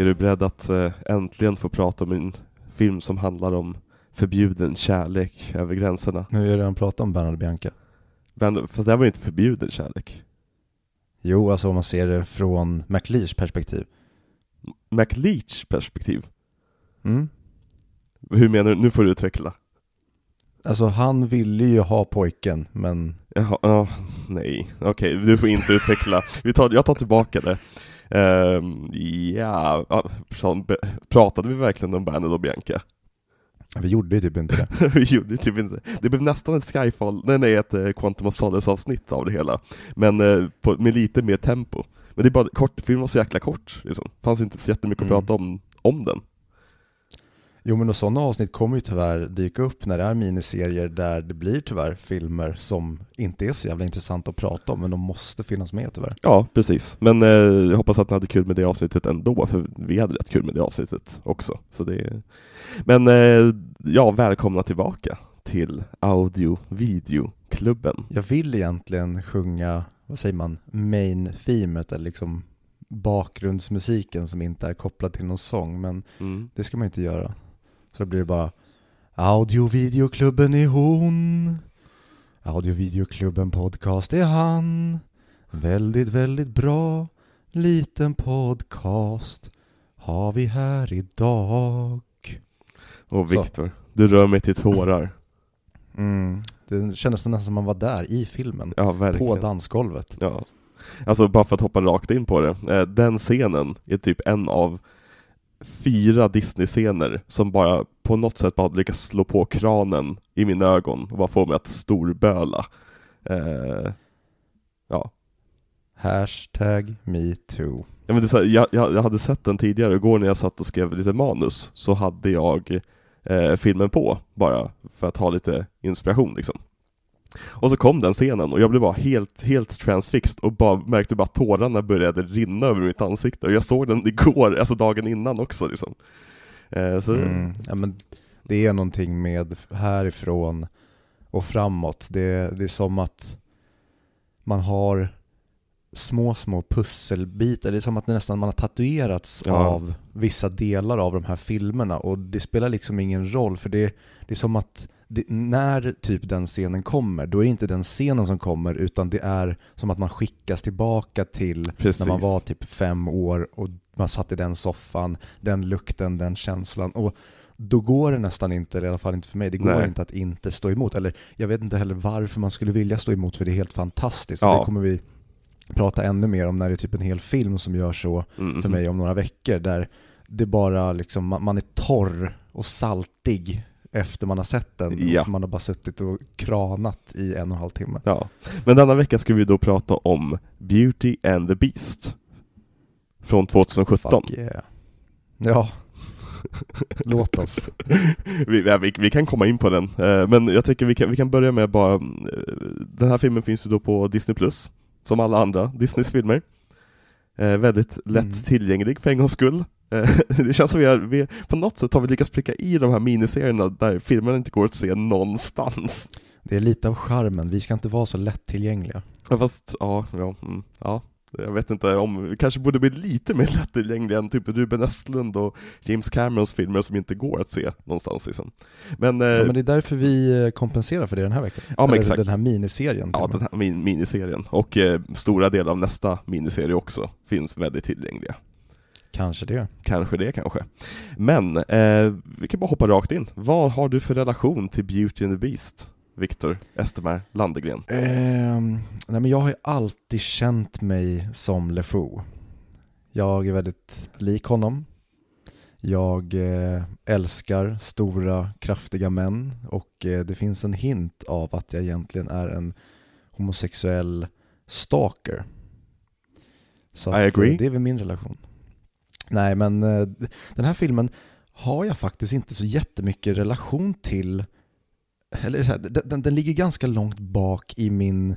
Är du beredd att eh, äntligen få prata om en film som handlar om förbjuden kärlek över gränserna? Nu har jag redan pratat om Bernard Bianca. Men, fast det här var ju inte förbjuden kärlek. Jo, alltså om man ser det från McLears perspektiv. McLeach perspektiv? Mm. Hur menar du? Nu får du utveckla. Alltså han ville ju ha pojken, men Jaha, ja, nej, okej, du får inte utveckla. Vi tar, jag tar tillbaka det. Ehm, ja, pratade vi verkligen om Bernard och Bianca? vi gjorde ju typ inte det. vi gjorde typ inte Det blev nästan ett Skyfall, nej nej, ett eh, Quantum of Solace avsnitt av det hela. Men eh, på, med lite mer tempo. Men det är bara kort, filmen var så jäkla kort, liksom. Fanns inte så jättemycket Mm. att prata om, om den. Jo men och sådana avsnitt kommer ju tyvärr dyka upp när det är miniserier där det blir tyvärr filmer som inte är så jävla intressanta att prata om, men de måste finnas med tyvärr. Ja, precis. Men eh, jag hoppas att ni hade kul med det avsnittet ändå, för vi hade rätt kul med det avsnittet också. Så det... Men eh, ja, välkomna tillbaka till Audio Video-klubben. Jag vill egentligen sjunga, vad säger man, main themet eller liksom bakgrundsmusiken som inte är kopplad till någon sång, men Mm. det ska man inte göra. Så blir det bara Audio-videoklubben är hon Audio-videoklubben podcast är han Väldigt, väldigt bra liten podcast har vi här idag. Och. Viktor, du rör mig till tårar. Mm. Det kändes nästan som man var där i filmen, Ja, på dansgolvet. Ja. Alltså bara för att hoppa rakt in på det, eh, den scenen är typ en av fyra Disney-scener som bara på något sätt bara lyckas slå på kranen i mina ögon och bara få mig att storböla. Eh, ja. Hashtag metoo. Ja, men det är så här, jag, jag, jag hade sett den tidigare, igår när jag satt och skrev lite manus så hade jag eh, filmen på bara för att ha lite inspiration liksom. Och så kom den scenen och jag blev bara helt, helt transfixed och bara märkte bara att tårarna började rinna över mitt ansikte och jag såg den igår, alltså dagen innan också liksom. Eh, så, Mm. Ja, men det är någonting med härifrån och framåt. Det, det är som att man har små, små pusselbitar. Det är som att nästan man har tatuerats Ja. av vissa delar av de här filmerna och det spelar liksom ingen roll för det, det är som att det, när typ den scenen kommer, då är det inte den scenen som kommer utan det är som att man skickas tillbaka till Precis. när man var typ fem år och man satt i den soffan, den lukten, den känslan. Och då går det nästan inte, i alla fall inte för mig, det går Nej. inte att inte stå emot. Eller jag vet inte heller varför man skulle vilja stå emot för det är helt fantastiskt. Ja. Det kommer vi prata ännu mer om när det är typ en hel film som gör så mm, för mig om några veckor. Där det bara liksom, man är torr och saltig efter man har sett den. Ja. För man har bara suttit och kranat i en och en halv timme. Ja. Men denna vecka ska vi då prata om Beauty and the Beast från 2017. Fuck yeah. Ja, låt oss. vi, ja, vi, vi kan komma in på den, eh, men jag tycker vi kan, vi kan börja med bara, eh, den här filmen finns ju då på Disney Plus som alla andra Disneys filmer. Eh, väldigt lätt Mm. tillgänglig för en gångs skull. Eh, det känns som vi, har, vi på något sätt har vi lyckats pricka i de här miniserierna där filmerna inte går att se någonstans. Det är lite av charmen, vi ska inte vara så lättillgängliga. Ja, fast, ja, ja, mm, ja. Jag vet inte om, vi kanske borde bli lite mer lättillgängliga än typ Ruben Östlund och James Camerons filmer som inte går att se någonstans liksom. Men, eh, Ja, men det är därför vi eh, kompenserar för det den här veckan. Ja, men Eller exakt. Den här miniserien. Ja, den här min miniserien. Och eh, stora delar av nästa miniserie också finns väldigt tillgängliga. Kanske det. Kanske det kanske. Men, eh, vi kan bara hoppa rakt in. Vad har du för relation till Beauty and the Beast? Viktor Estermar Landegren. Ehm, nej, men jag har ju alltid känt mig som LeFou. Jag är väldigt lik honom. Jag eh, älskar stora, kraftiga män och eh, det finns en hint av att jag egentligen är en homosexuell stalker. Så I agree. eh, det är väl min relation. Nej, men eh, den här filmen har jag faktiskt inte så jättemycket relation till. Eller så här, den, den, den ligger ganska långt bak i min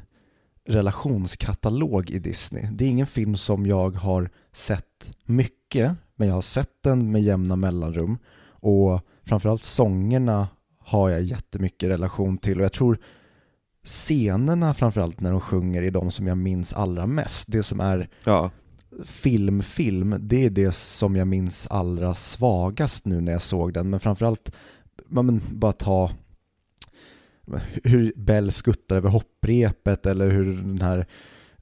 relationskatalog i Disney. Det är ingen film som jag har sett mycket, men jag har sett den med jämna mellanrum. Och framförallt sångerna har jag jättemycket relation till och jag tror scenerna framförallt när de sjunger är de som jag minns allra mest. Det som är Ja, filmfilm, det är det som jag minns allra svagast nu när jag såg den. Men framförallt, men bara ta hur Bell skuttar över hopprepet eller hur den här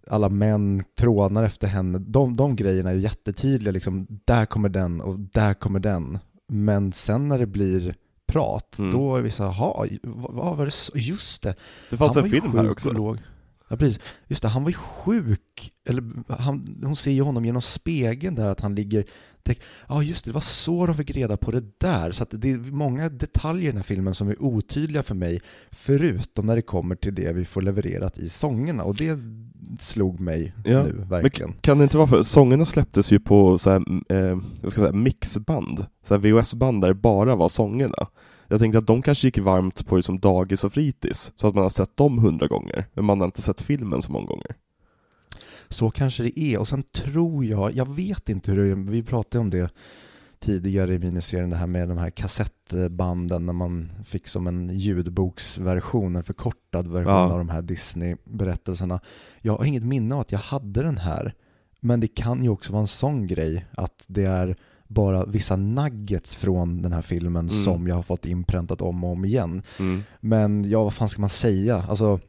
alla män trånar efter henne. De, de grejerna är jättetydliga, liksom, där kommer den och där kommer den. Men sen när det blir prat, mm. då är vi så jaha, vad var det så? Just det. Det fanns en film här också. Låg. Ja precis, just det, han var ju sjuk, eller han, hon ser ju honom genom spegeln där att han ligger Ja ah, just det, det var så de fick reda på det där. Så det är många detaljer i den här filmen som är otydliga för mig, förutom när det kommer till det vi får levererat i sångerna. Och det slog mig ja. nu, verkligen. Men kan det inte vara för, sångerna släpptes ju på så här, eh, jag ska säga, mixband, så VHS-band där det bara var sångerna. Jag tänkte att de kanske gick varmt på liksom dagis och fritids, så att man har sett dem hundra gånger, men man har inte sett filmen så många gånger. Så kanske det är. Och sen tror jag, jag vet inte hur det är, vi pratade om det tidigare i miniserien, det här med de här kassettbanden när man fick som en ljudboksversion, en förkortad version ja. av de här Disney-berättelserna. Jag har inget minne av att jag hade den här, men det kan ju också vara en sån grej att det är bara vissa nuggets från den här filmen mm. som jag har fått inpräntat om och om igen. Mm. Men ja, vad fan ska man säga? Alltså,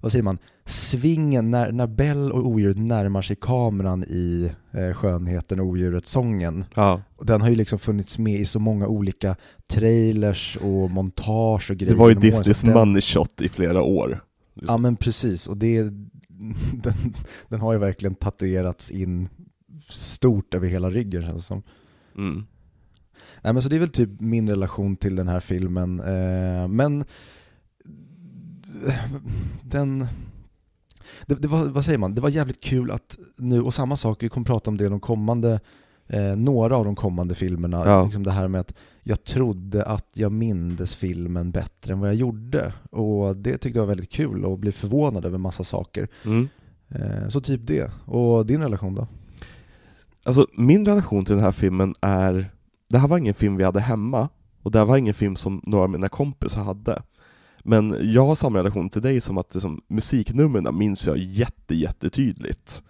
vad säger man? svingen när, när Bell och odjuret närmar sig kameran i eh, Skönheten och odjuret-sången. Ja. Den har ju liksom funnits med i så många olika trailers och montage och grejer. Det var ju Disneys money shot i flera år. Ja men precis, och det, den, den har ju verkligen tatuerats in stort över hela ryggen känns det som. Mm. Nej men så det är väl typ min relation till den här filmen. Eh, men den det, det, var, vad säger man, det var jävligt kul att nu, och samma sak, vi kommer prata om det de kommande, eh, några av de kommande filmerna, ja. liksom det här med att jag trodde att jag mindes filmen bättre än vad jag gjorde. Och det tyckte jag var väldigt kul och blev förvånad över massa saker. Mm. Eh, så typ det. Och din relation då? Alltså min relation till den här filmen är, det här var ingen film vi hade hemma, och det här var ingen film som några av mina kompisar hade. Men jag har samma relation till dig som att liksom, musiknumren minns jag jätte, jättetydligt.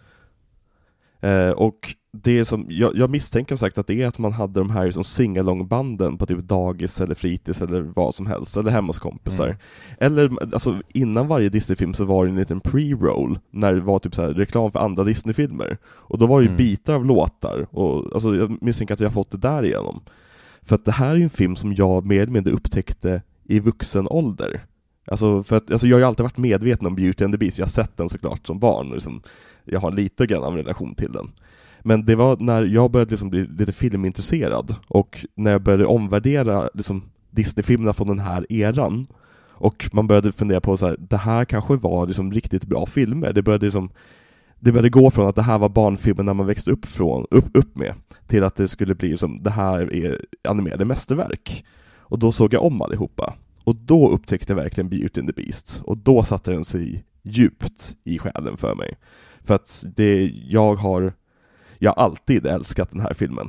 Eh, och det som, jag, jag misstänker sagt att det är att man hade de här liksom singalong-banden på typ dagis eller fritids eller vad som helst, eller hemma hos kompisar. Mm. Eller alltså, innan varje Disney-film så var det en liten pre-roll, när det var typ så här, reklam för andra Disney-filmer. Och då var det ju mm. bitar av låtar, och alltså, jag misstänker att jag fått det där igenom. För att det här är ju en film som jag mer eller mindre upptäckte i vuxen ålder. Alltså, för att, alltså jag har ju alltid varit medveten om Beauty and the Beast, jag har sett den såklart som barn, och liksom, jag har lite grann av relation till den. Men det var när jag började liksom bli lite filmintresserad, och när jag började omvärdera liksom, Disney-filmerna från den här eran, och man började fundera på så här, det här kanske var liksom riktigt bra filmer, det började liksom det började gå från att det här var barnfilmer man växte upp, från, upp, upp med, till att det skulle bli som det här är animerade mästerverk. Och då såg jag om allihopa. Och då upptäckte jag verkligen Beauty and the Beast. Och då satte den sig djupt i själen för mig. För att det, jag har, jag alltid älskat den här filmen.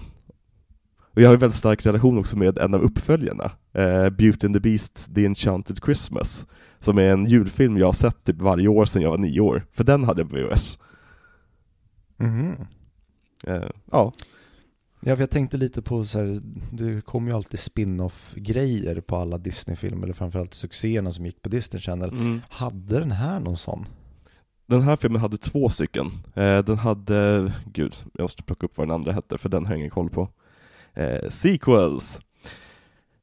Och jag har en väldigt stark relation också med en av uppföljarna, eh, Beauty and the Beast, The Enchanted Christmas, som är en julfilm jag har sett typ varje år sedan jag var nio år, för den hade jag på VHS. Mm. Eh, ja. Ja, jag tänkte lite på så här, det kommer ju alltid spin-off-grejer på alla Disney-filmer, eller framförallt succéerna som gick på Disney Channel. Mm. Hade den här någon sån? Den här filmen hade två stycken. Eh, den hade, gud, jag måste plocka upp vad den andra hette, för den har jag ingen koll på. Eh, sequels!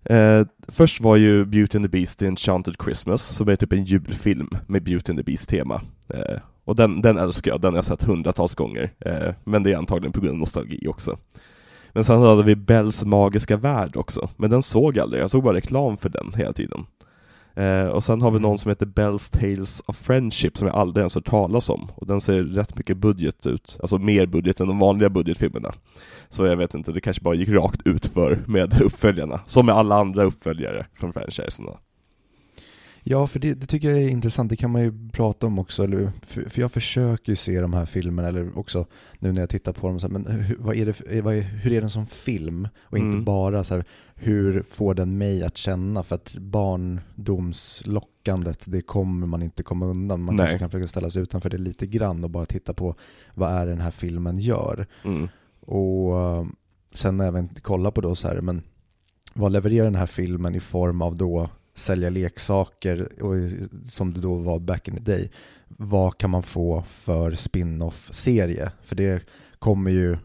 Eh, först var ju Beauty and the Beast The Enchanted Christmas, som är typ en julfilm med Beauty and the Beast-tema. Eh, och den, den älskar jag, den har jag sett hundratals gånger, eh, men det är antagligen på grund av nostalgi också. Men sen hade vi Bells magiska värld också, men den såg jag aldrig, jag såg bara reklam för den hela tiden. Eh, och sen har vi någon som heter Bells Tales of Friendship som jag aldrig ens hört talas om, och den ser rätt mycket budget ut, alltså mer budget än de vanliga budgetfilmerna. Så jag vet inte, det kanske bara gick rakt ut för med uppföljarna, som med alla andra uppföljare från franchiserna. Ja, för det, det, tycker jag är intressant. Det kan man ju prata om också. Eller, för, för jag försöker ju se de här filmerna, eller också nu när jag tittar på dem, så här, men hur, vad är det, vad är, hur är den som film? Och inte Mm. bara så här, hur får den mig att känna? För att barndomslockandet, det kommer man inte komma undan. Man Nej. kanske kan försöka ställa sig utanför det lite grann och bara titta på vad är det den här filmen gör. Mm. Och eh, sen även kolla på då så här, men vad levererar den här filmen i form av då sälja leksaker och, som det då var back in the day. Vad kan man få för spin-off-serie? För det kommer ju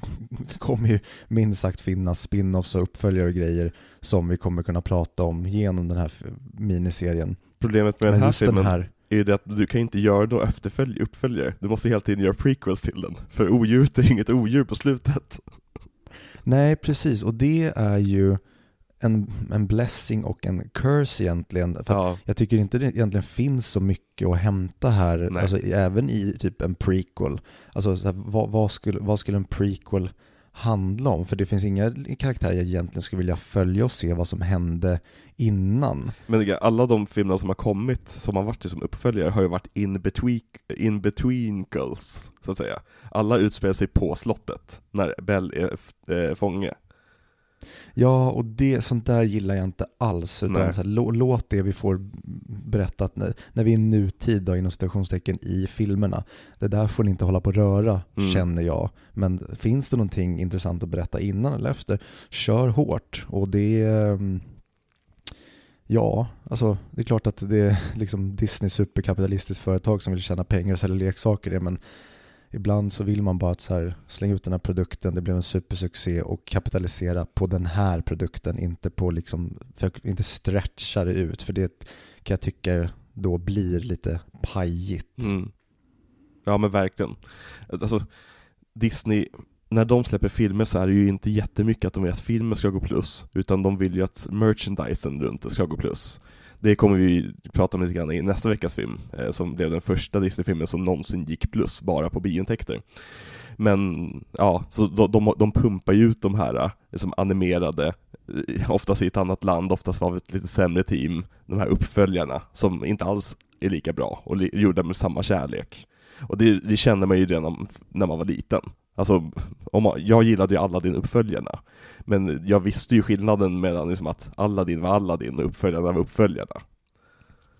kommer ju minst sagt finnas spin-offs och uppföljare och grejer som vi kommer kunna prata om genom den här miniserien. Problemet med den här filmen den här, är det att du kan inte göra några efterfölj- uppföljare. Du måste hela tiden göra prequels till den. För odjuret är inget odjur på slutet. nej precis, och det är ju en, en blessing och en curse egentligen. För Ja, Jag tycker inte det egentligen finns så mycket att hämta här, Nej. alltså, även i typ en prequel. Alltså så här, vad, vad, skulle, vad skulle en prequel handla om? För det finns inga karaktärer jag egentligen skulle vilja följa och se vad som hände innan. men alla de filmerna som har kommit, som har varit som uppföljare, har ju varit in between, in betweenkles, så att säga. Alla utspelar sig på slottet, när Bell är eh, fånge. Ja, och det, sånt där gillar jag inte alls. Utan Nej. så här, lå, låt det vi får berättat när, när vi är nutid då, inom citationstecken i filmerna. Det där får ni inte hålla på att röra, Mm. känner jag. Men finns det någonting intressant att berätta innan eller efter, kör hårt. Och det ehm, Ja, alltså det är klart att det är liksom Disney superkapitalistiskt företag som vill tjäna pengar och sälja leksaker men ibland så vill man bara att så här, slänga ut den här produkten, det blev en supersuccé och kapitalisera på den här produkten, inte på liksom, för, inte stretcha det ut, för det kan jag tycka då blir lite pajigt. Mm. Ja men verkligen. Alltså, Disney, när de släpper filmer så är det ju inte jättemycket att de vill att filmen ska gå plus, utan de vill ju att merchandisen runt det ska gå plus. Det kommer vi prata om lite grann i nästa veckas film, eh, som blev den första Disney-filmen som någonsin gick plus bara på biointäkter. Men ja, så de, de, de pumpar ju ut de här eh, liksom animerade, eh, oftast i ett annat land, oftast av ett lite sämre team, de här uppföljarna som inte alls är lika bra och li- gjorda med samma kärlek. Och det, det kände man ju redan när man var liten. Alltså, om man, jag gillade ju Aladdin uppföljarna, men jag visste ju skillnaden mellan liksom att Aladdin var Aladdin och uppföljarna var uppföljarna.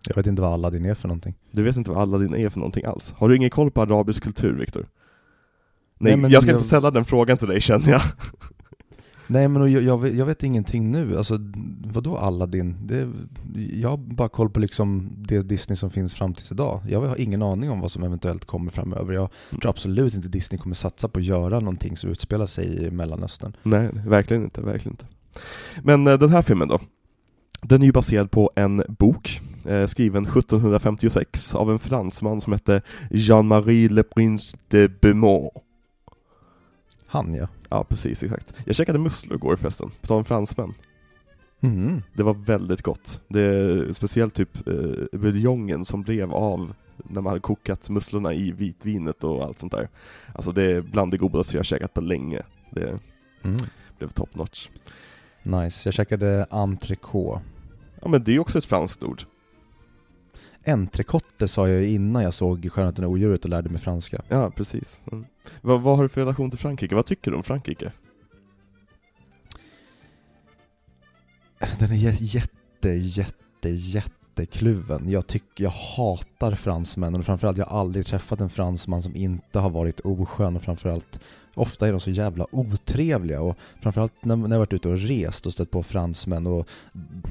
Jag vet inte vad Aladdin är för någonting. Du vet inte vad Aladdin är för någonting alls. Har du ingen koll på arabisk kultur, Viktor? Nej, Nej, jag ska jag- inte ställa den frågan till dig känner jag. Nej men jag, jag, vet, jag vet ingenting nu, alltså vadå Aladdin? Det, jag har bara koll på liksom det Disney som finns fram tills idag. Jag har ingen aning om vad som eventuellt kommer framöver. Jag tror absolut inte Disney kommer satsa på att göra någonting som utspelar sig i Mellanöstern. Nej, verkligen inte, verkligen inte. Men eh, den här filmen då? Den är ju baserad på en bok, eh, skriven 1756 av en fransman som hette Jean-Marie Le Prince de Beaumont. Han ja. Ja, precis, exakt. Jag käkade musslor igår förresten, på tal om fransmän. Mm. Det var väldigt gott. Det är speciellt typ eh, buljongen som blev av när man hade kokat musslorna i vitvinet och allt sånt där. Alltså det är bland det godaste jag har käkat på länge. Det Mm. blev top notch. Nice. Jag käkade entrecote. Ja men det är också ett franskt ord. Entrecote sa jag innan jag såg Skönheten och odjuret och lärde mig franska. Ja, precis. Mm. Vad, vad har du för relation till Frankrike? Vad tycker du om Frankrike? Den är jä- jätte, jätte, jättekluven. Jag tycker, jag hatar fransmän och framförallt, jag har aldrig träffat en fransman som inte har varit oskön och framförallt Ofta är de så jävla otrevliga och framförallt när, när jag varit ute och rest och stött på fransmän och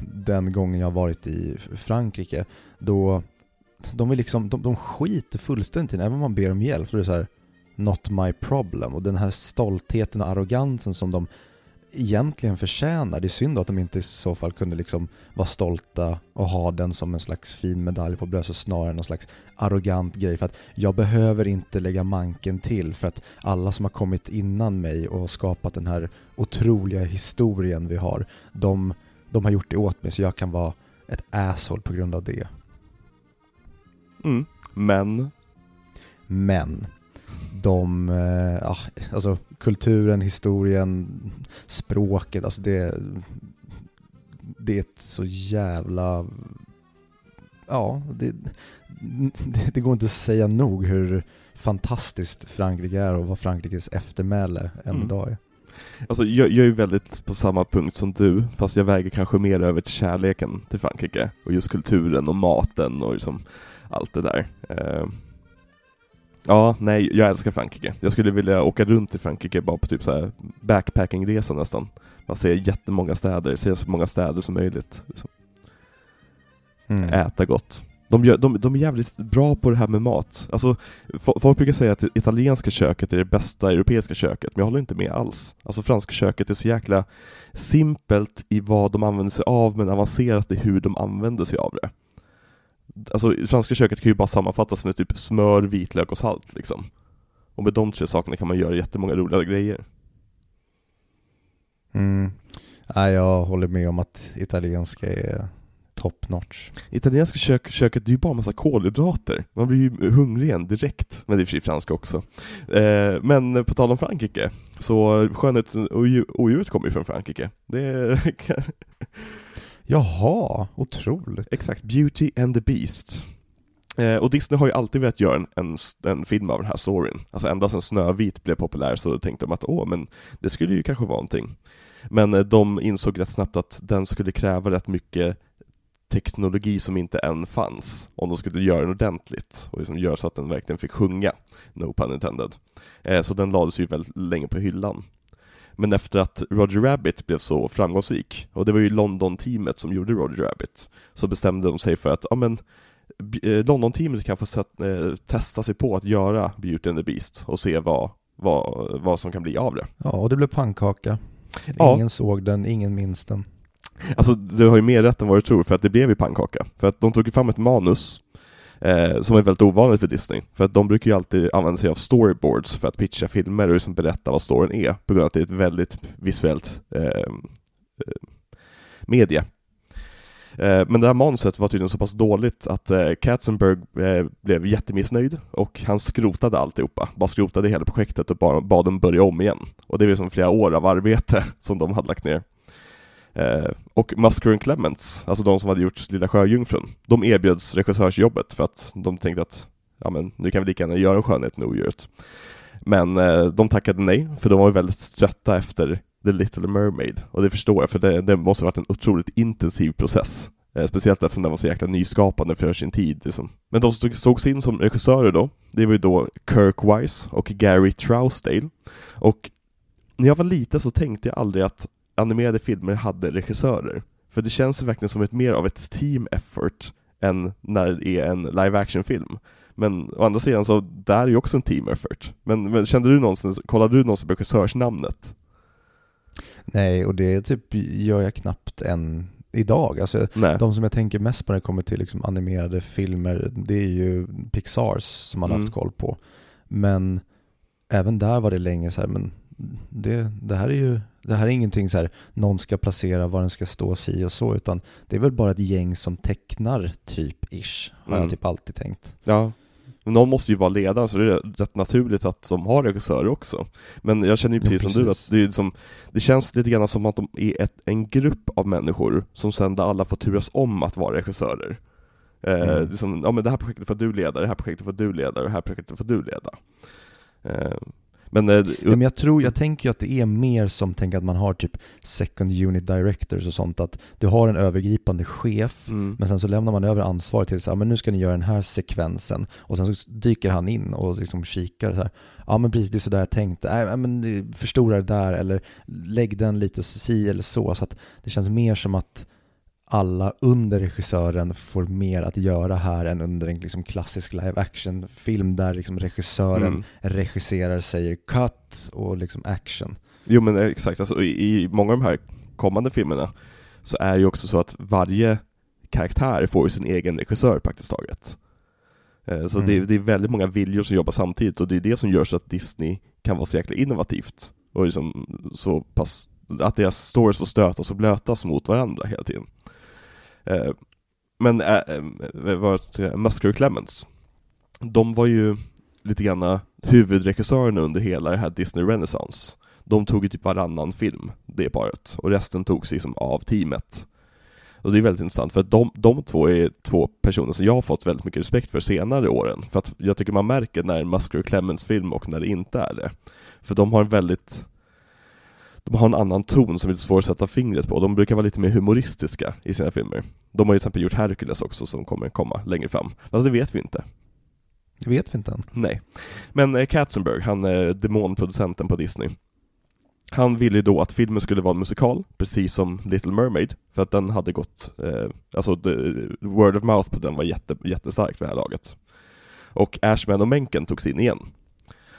den gången jag har varit i Frankrike då de är liksom, de, de skiter fullständigt i en, även om man ber om hjälp så är det så här Not my problem. Och den här stoltheten och arrogansen som de egentligen förtjänar. Det är synd att de inte i så fall kunde liksom vara stolta och ha den som en slags fin medalj på bröstet snarare än någon slags arrogant grej för att jag behöver inte lägga manken till för att alla som har kommit innan mig och skapat den här otroliga historien vi har, de, de har gjort det åt mig så jag kan vara ett asshole på grund av det. Mm. Men, Men de, eh, ja, alltså kulturen, historien, språket, alltså det, det är ett så jävla ja, det, det, det går inte att säga nog hur fantastiskt Frankrike är och vad Frankrikes eftermäle än Mm. idag är. Alltså jag, jag är väldigt på samma punkt som du, fast jag väger kanske mer över till kärleken till Frankrike, och just kulturen och maten och liksom allt det där. Ja, nej, jag älskar Frankrike. Jag skulle vilja åka runt i Frankrike bara på typ så här backpackingresa nästan. Man ser jättemånga städer, ser så många städer som möjligt. Liksom. Mm. Äta gott. De, gör, de, de är jävligt bra på det här med mat. Alltså, fo- folk brukar säga att det italienska köket är det bästa europeiska köket, men jag håller inte med alls. Alltså franska köket är så jäkla simpelt i vad de använder sig av, men avancerat i hur de använder sig av det. Alltså, franska köket kan ju bara sammanfattas med typ smör, vitlök och salt liksom. Och med de tre sakerna kan man göra jättemånga roliga grejer. Mm. Nej, jag håller med om att italienska är top notch. Italienska kök, köket, det är ju bara massa kolhydrater. Man blir ju hungrig igen direkt. Men det är i franska också. Eh, men på tal om Frankrike, så skönheten och dju- odjuret kommer ju från Frankrike. Det är Jaha, otroligt. exakt, Beauty and the Beast. Eh, och Disney har ju alltid velat göra en, en, en film av den här storyn. Alltså ända sedan Snövit blev populär så tänkte de att åh, men det skulle ju kanske vara någonting. Men eh, de insåg rätt snabbt att den skulle kräva rätt mycket teknologi som inte än fanns, om de skulle göra den ordentligt och liksom göra så att den verkligen fick sjunga, no pun intended. Eh, så den lades ju väldigt länge på hyllan. Men efter att Roger Rabbit blev så framgångsrik, och det var ju London-teamet som gjorde Roger Rabbit, så bestämde de sig för att, ja men, eh, London-teamet kan få eh, testa sig på att göra Beauty and the Beast och se vad, vad, vad som kan bli av det. Ja, och det blev pannkaka. Ja. Ingen såg den, ingen minns den. Alltså du har ju mer rätt än vad du tror, för att det blev ju pannkaka. För att de tog ju fram ett manus, eh, som är väldigt ovanligt för Disney. För att de brukar ju alltid använda sig av storyboards för att pitcha filmer och liksom berätta vad storyn är, på grund av att det är ett väldigt visuellt eh, eh medie. Eh, men det här manuset var tydligen så pass dåligt att eh, Katzenberg blev jättemissnöjd och han skrotade alltihopa, bara skrotade hela projektet och bad dem börja om igen. Och det var som flera år av arbete som de hade lagt ner. Eh, och Musker Clements, alltså de som hade gjort Lilla Sjöjungfrun, de erbjöds regissörsjobbet för att de tänkte att ja men nu kan vi lika gärna göra en skönhet med odjuret. Men eh, de tackade nej, för de var väldigt trötta efter The Little Mermaid. Och det förstår jag, för det, det måste ha varit en otroligt intensiv process. Eh, speciellt eftersom den var så jäkla nyskapande för sin tid. Liksom. Men de som sågs in som regissörer då, det var ju då Kirk Wise och Gary Trousdale. Och när jag var liten så tänkte jag aldrig att animerade filmer hade regissörer. För det känns verkligen som ett mer av ett team effort än när det är en live action-film. Men å andra sidan så, där är ju också en team effort. Men, men kände du någonsin, kollade du någonsin på regissörsnamnet? Nej, och det typ gör jag knappt än idag. Alltså, Nej. de som jag tänker mest på när det kommer till liksom animerade filmer, det är ju Pixars som man Mm. haft koll på. Men även där var det länge så här, men det, det här är ju, det här är ingenting så här, någon ska placera var den ska stå si och så, utan det är väl bara ett gäng som tecknar typ ish, har Mm. jag typ alltid tänkt. Ja. Men någon måste ju vara ledare, så det är rätt naturligt att de har regissörer också. Men jag känner ju Ja, precis som du, precis. att det, är liksom, det känns lite grann som att de är ett, en grupp av människor som sen där alla får turas om att vara regissörer. Eh, Mm. liksom, ja men det här projektet får du leda, det här projektet får du leda, det här projektet får du leda. Eh, men, eh, Ja, men jag tror, jag tänker att det är mer som, tänk att man har typ second unit directors och sånt, att du har en övergripande chef, mm, men sen så lämnar man över ansvaret till så här, men nu ska ni göra den här sekvensen, och sen så dyker han in och liksom kikar så här, ja men precis det är så där jag tänkte, nej ja, men eh, förstora det där, eller lägg den lite si eller så, så att det känns mer som att alla under regissören får mer att göra här än under en liksom klassisk live action film där liksom regissören mm. regisserar säger cut och liksom action. Jo men eh, exakt, alltså, i, i många av de här kommande filmerna så är det ju också så att varje karaktär får ju sin egen regissör praktiskt taget. Eh, Så Mm. det, är, det är väldigt många viljor som jobbar samtidigt och det är det som gör så att Disney kan vara så jäkla innovativt och liksom så pass, att deras stories får stötas och blötas mot varandra hela tiden. Eh, men äh, vad Musker och Clemens, de var ju lite grann huvudregissörerna under hela det här Disney Renaissance. De tog ju typ varannan film, det paret, och resten togs liksom av teamet. Och det är väldigt intressant för att de, de två är två personer som jag har fått väldigt mycket respekt för senare åren. För att jag tycker man märker när en Musker och Clemens film och när det inte är det. För de har en väldigt de har en annan ton som är lite svår att sätta fingret på. De brukar vara lite mer humoristiska i sina filmer. De har ju till exempel gjort Hercules också som kommer komma längre fram. Alltså det vet vi inte. Det vet vi inte än. Nej. Men eh, Katzenberg, han är demonproducenten på Disney. Han ville ju då att filmen skulle vara en musikal, precis som Little Mermaid, för att den hade gått, eh, alltså the, word of mouth på den var jätte, jättestarkt vid det här laget. Och Ashman och Menken togs in igen.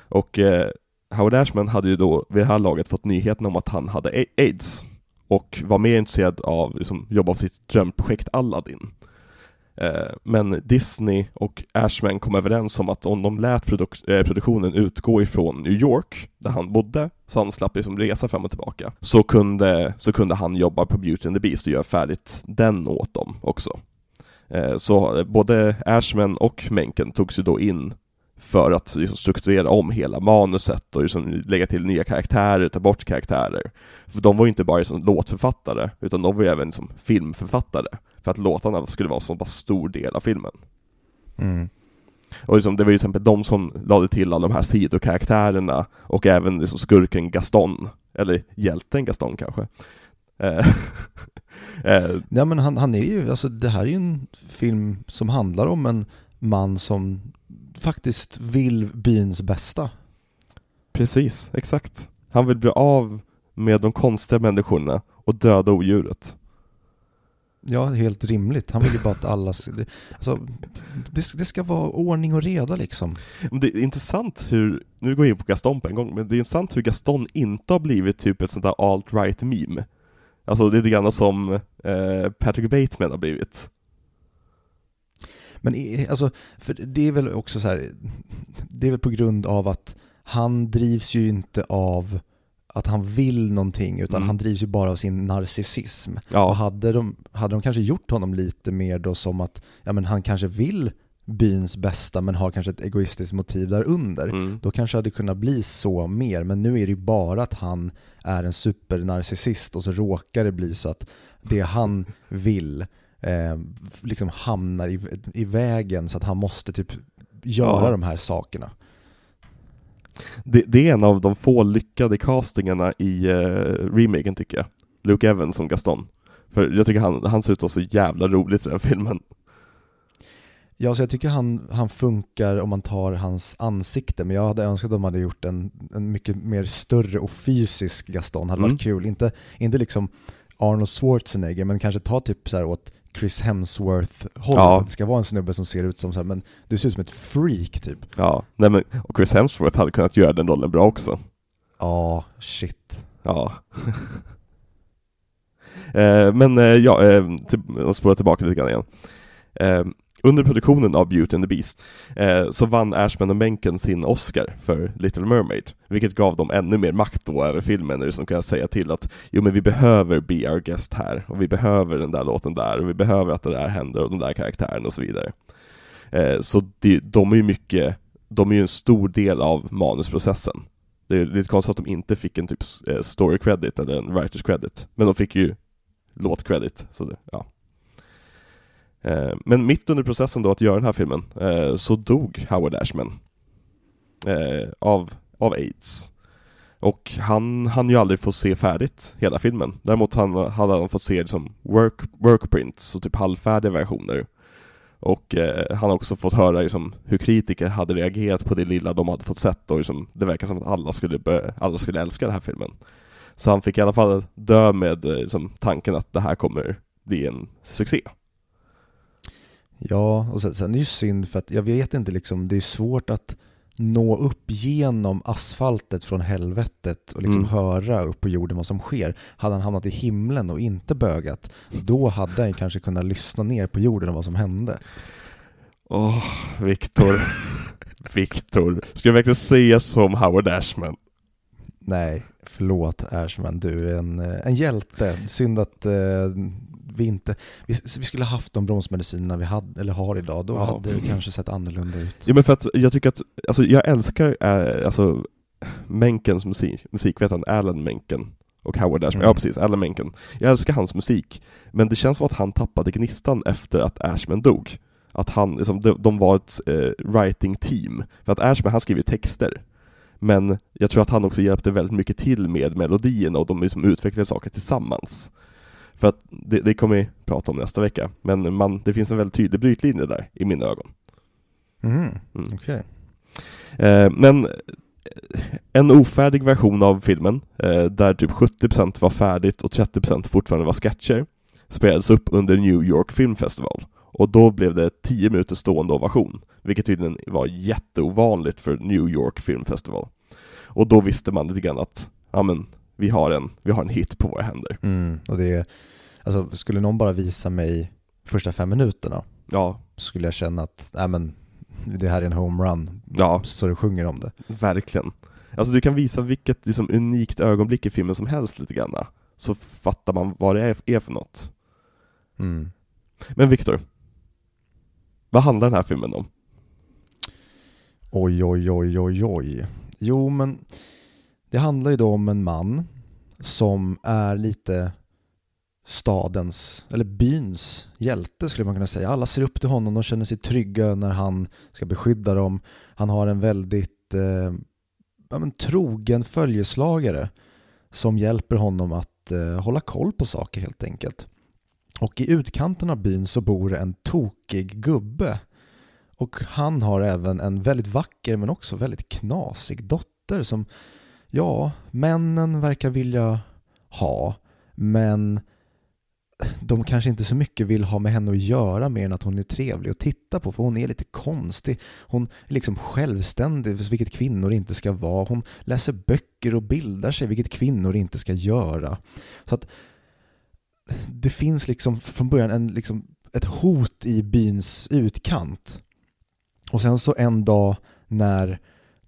Och eh, Howard Ashman hade ju då vid det här laget fått nyheten om att han hade aids och var mer intresserad av liksom, jobba på sitt drömprojekt Aladdin. Eh, men Disney och Ashman kom överens om att om de lät produk eh, produktionen utgå ifrån New York, där han bodde, så han slapp liksom resa fram och tillbaka, så kunde, så kunde han jobba på Beauty and the Beast och göra färdigt den åt dem också. Eh, så både Ashman och Menken togs ju då in för att liksom strukturera om hela manuset och liksom lägga till nya karaktärer, ta bort karaktärer. För de var ju inte bara liksom låtförfattare, utan de var ju även liksom filmförfattare, för att låtarna skulle vara en så pass stor del av filmen. Mm. Och liksom, det var ju till exempel de som lade till alla de här sidokaraktärerna, och även liksom skurken Gaston, eller hjälten Gaston kanske. Eh, eh. Ja men han, han är ju, alltså det här är ju en film som handlar om en man som faktiskt vill byns bästa. Precis, exakt. Han vill bli av med de konstiga människorna och döda odjuret. Ja, helt rimligt. Han vill ju bara att alla... Alltså, det, det, ska vara ordning och reda liksom. Det är intressant hur, nu går jag in på Gaston på en gång, men det är intressant hur Gaston inte har blivit typ ett sånt där alt-right meme. Alltså det är lite grann som eh, Patrick Bateman har blivit. Men alltså, för det är väl också så här, det är väl på grund av att han drivs ju inte av att han vill någonting, utan mm. han drivs ju bara av sin narcissism. Ja. Och hade de, hade de kanske gjort honom lite mer då som att, ja men han kanske vill byns bästa men har kanske ett egoistiskt motiv där under. Mm. Då kanske det kunnat bli så mer, men nu är det ju bara att han är en supernarcissist och så råkar det bli så att det han vill eh, liksom hamnar i, i vägen så att han måste typ göra ja. de här sakerna. Det, det, är en av de få lyckade castingarna i uh, remaken tycker jag. Luke Evans som Gaston. För jag tycker han, han ser ut att så jävla roligt i den filmen. Ja, så jag tycker han, han funkar om man tar hans ansikte, men jag hade önskat att de hade gjort en, en mycket mer större och fysisk Gaston, hade mm. varit kul. Inte, inte liksom Arnold Schwarzenegger, men kanske ta typ så här åt Chris Hemsworth-hållet, ja. att det ska vara en snubbe som ser ut som så här, men du ser ut som ett freak typ. Ja, nej men, och Chris Hemsworth hade kunnat göra den rollen bra också. Ja, shit. Ja. eh, men eh, ja, eh, till, spåra tillbaka lite grann igen. Under produktionen av Beauty and the Beast eh, så vann Ashman och Menken sin Oscar för Little Mermaid, vilket gav dem ännu mer makt då över filmen, när som kan säga till att jo men vi behöver Be Our Guest här, och vi behöver den där låten där, och vi behöver att det där händer, och den där karaktären och så vidare. Eh, så de, de är ju mycket, de är ju en stor del av manusprocessen. Det är lite konstigt att de inte fick en typ eh, story credit eller en writers credit, men de fick ju låt credit, så det, ja. Eh, men mitt under processen då att göra den här filmen eh, så dog Howard Ashman eh, av, av aids. Och han hann ju aldrig få se färdigt hela filmen. Däremot han, hade han fått se liksom work, workprints och typ halvfärdiga versioner. Och eh, han har också fått höra liksom, hur kritiker hade reagerat på det lilla de hade fått sett och liksom, det verkar som att alla skulle, alla skulle älska den här filmen. Så han fick i alla fall dö med liksom, tanken att det här kommer bli en succé. Ja, och sen, sen är det ju synd för att jag vet inte liksom, det är svårt att nå upp genom asfaltet från helvetet och liksom mm. höra upp på jorden vad som sker. Hade han hamnat i himlen och inte bögat, då hade han kanske kunnat lyssna ner på jorden och vad som hände. Åh, oh, Viktor. Viktor. Ska jag verkligen säga som Howard Ashman? Nej, förlåt Ashman, du är en, en hjälte. Synd att eh, vi inte, vi, vi skulle haft de bromsmedicinerna vi hade, eller har idag, då ja. hade det kanske sett annorlunda ut. Ja men för att jag tycker att, alltså jag älskar, äh, alltså Menkens musik, musikvetaren Alan Menken och Howard Ashman, Mm. ja precis, Alan Menken. Jag älskar hans musik, men det känns som att han tappade gnistan efter att Ashman dog. Att han, liksom, de, de var ett eh, writing team. För att Ashman, han skriver texter. Men jag tror att han också hjälpte väldigt mycket till med melodierna och de liksom utvecklade saker tillsammans. För att det, det kommer vi prata om nästa vecka, men man, det finns en väldigt tydlig brytlinje där, i mina ögon. Mm. Mm. Okej. Eh, men eh, en ofärdig version av filmen, eh, där typ 70% var färdigt och 30% fortfarande var sketcher, spelades upp under New York Film Festival. Och då blev det 10 minuter stående ovation, vilket tydligen var jätteovanligt för New York Film Festival. Och då visste man lite grann att, ja men, vi har en, vi har en hit på våra händer. Mm. Och det är, alltså skulle någon bara visa mig första fem minuterna Ja, så skulle jag känna att, nej men, det här är en homerun. Ja. Så du sjunger om det. verkligen. Alltså du kan visa vilket liksom, unikt ögonblick i filmen som helst lite grann, så fattar man vad det är, är för något. Mm. Men Viktor, vad handlar den här filmen om? Oj, oj, oj, oj, oj. Jo, men det handlar ju då om en man som är lite stadens, eller byns hjälte skulle man kunna säga. Alla ser upp till honom och känner sig trygga när han ska beskydda dem. Han har en väldigt eh, ja, men, trogen följeslagare som hjälper honom att eh, hålla koll på saker helt enkelt. Och i utkanten av byn så bor en tokig gubbe och han har även en väldigt vacker men också väldigt knasig dotter som, ja, männen verkar vilja ha, men de kanske inte så mycket vill ha med henne att göra mer än att hon är trevlig att titta på, för hon är lite konstig. Hon är liksom självständig, vilket kvinnor inte ska vara. Hon läser böcker och bildar sig, vilket kvinnor inte ska göra. Så att det finns liksom från början en, liksom, ett hot i byns utkant. Och sen så en dag när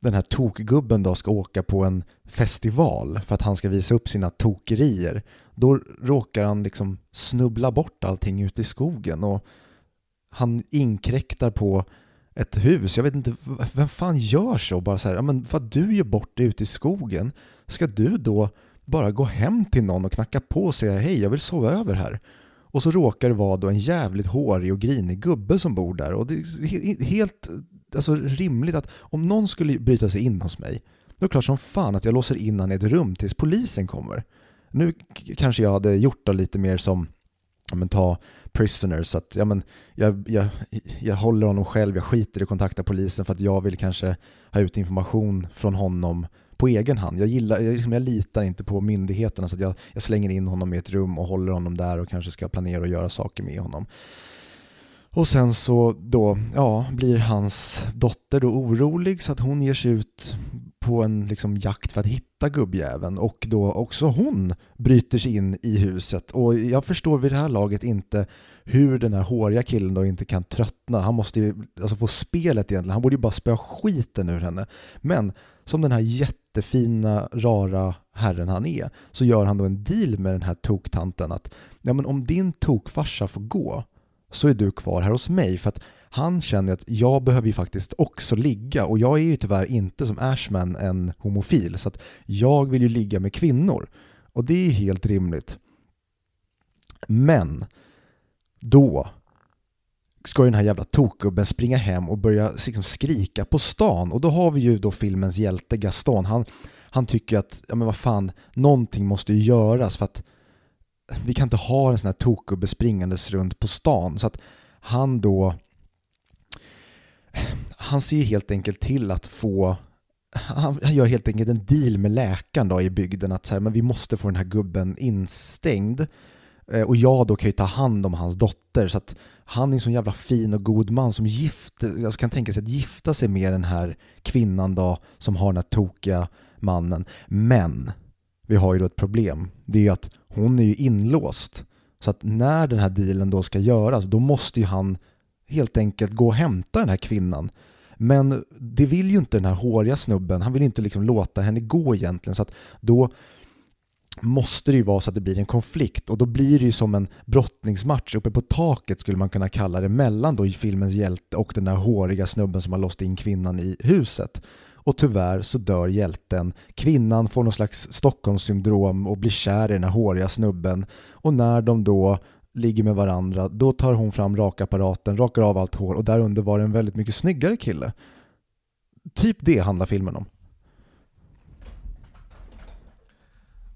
den här tokgubben då ska åka på en festival för att han ska visa upp sina tokerier, då råkar han liksom snubbla bort allting ute i skogen och han inkräktar på ett hus. Jag vet inte, vem fan gör så? Bara så här, ja men för att du gör bort det ute i skogen, ska du då bara gå hem till någon och knacka på och säga hej, jag vill sova över här. Och så råkar det vara då en jävligt hårig och grinig gubbe som bor där. Och det är helt alltså, rimligt att om någon skulle bryta sig in hos mig, då är det klart som fan att jag låser in han i ett rum tills polisen kommer. Nu kanske jag hade gjort det lite mer som, ja men ta prisoners, så att ja men jag, jag, jag håller honom själv, jag skiter i att kontakta polisen för att jag vill kanske ha ut information från honom på egen hand. Jag, gillar, jag, liksom, jag litar inte på myndigheterna så att jag, jag slänger in honom i ett rum och håller honom där och kanske ska planera och göra saker med honom. Och sen så då, ja, blir hans dotter då orolig så att hon ger sig ut på en liksom jakt för att hitta gubbjäveln och då också hon bryter sig in i huset och jag förstår vid det här laget inte hur den här håriga killen då inte kan tröttna. Han måste ju alltså få spelet egentligen. Han borde ju bara spöa skiten ur henne. Men som den här jättefina, rara herren han är så gör han då en deal med den här toktanten att ja, men om din tokfarsa får gå så är du kvar här hos mig för att han känner att jag behöver ju faktiskt också ligga och jag är ju tyvärr inte som Ashman en homofil så att jag vill ju ligga med kvinnor och det är helt rimligt. Men då ska ju den här jävla tokgubben springa hem och börja liksom skrika på stan och då har vi ju då filmens hjälte Gaston. Han, han tycker att, ja men vad fan, någonting måste ju göras för att vi kan inte ha en sån här tokgubbe springandes runt på stan så att han då han ser helt enkelt till att få han, han gör helt enkelt en deal med läkaren då i bygden att så här, men vi måste få den här gubben instängd eh, och jag då kan ju ta hand om hans dotter så att han är en sån jävla fin och god man som gift, alltså kan tänka sig att gifta sig med den här kvinnan då som har den här tokiga mannen. Men vi har ju då ett problem. Det är ju att hon är ju inlåst. Så att när den här dealen då ska göras då måste ju han helt enkelt gå och hämta den här kvinnan. Men det vill ju inte den här håriga snubben. Han vill inte liksom låta henne gå egentligen. Så att då måste det ju vara så att det blir en konflikt och då blir det ju som en brottningsmatch uppe på taket skulle man kunna kalla det mellan då filmens hjälte och den där håriga snubben som har låst in kvinnan i huset och tyvärr så dör hjälten. Kvinnan får någon slags Stockholmssyndrom och blir kär i den här håriga snubben och när de då ligger med varandra, då tar hon fram rakapparaten, rakar av allt hår och där under var det en väldigt mycket snyggare kille. Typ det handlar filmen om.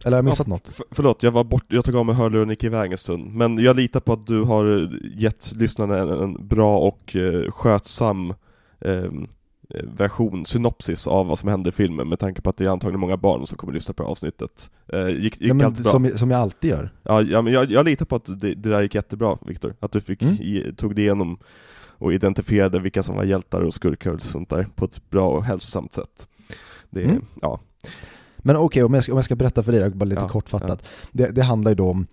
Eller har jag missat Ja, något? F- förlåt, jag var bort, jag tog av mig hörluren och gick iväg en stund. Men jag litar på att du har gett lyssnarna en, en bra och eh, skötsam eh, version, synopsis av vad som hände i filmen med tanke på att det är antagligen många barn som kommer lyssna på avsnittet. Eh, gick gick Ja, men allt bra? som, som jag alltid gör. Ja, ja men jag, jag litar på att det, det där gick jättebra, Viktor. Att du fick, Mm. i, tog dig igenom och identifierade vilka som var hjältar och skurkar och sånt där på ett bra och hälsosamt sätt. Det, Mm. ja. Men okej, om, jag ska, om jag ska berätta för dig, bara lite Ja, kortfattat. Det, det handlar ju då om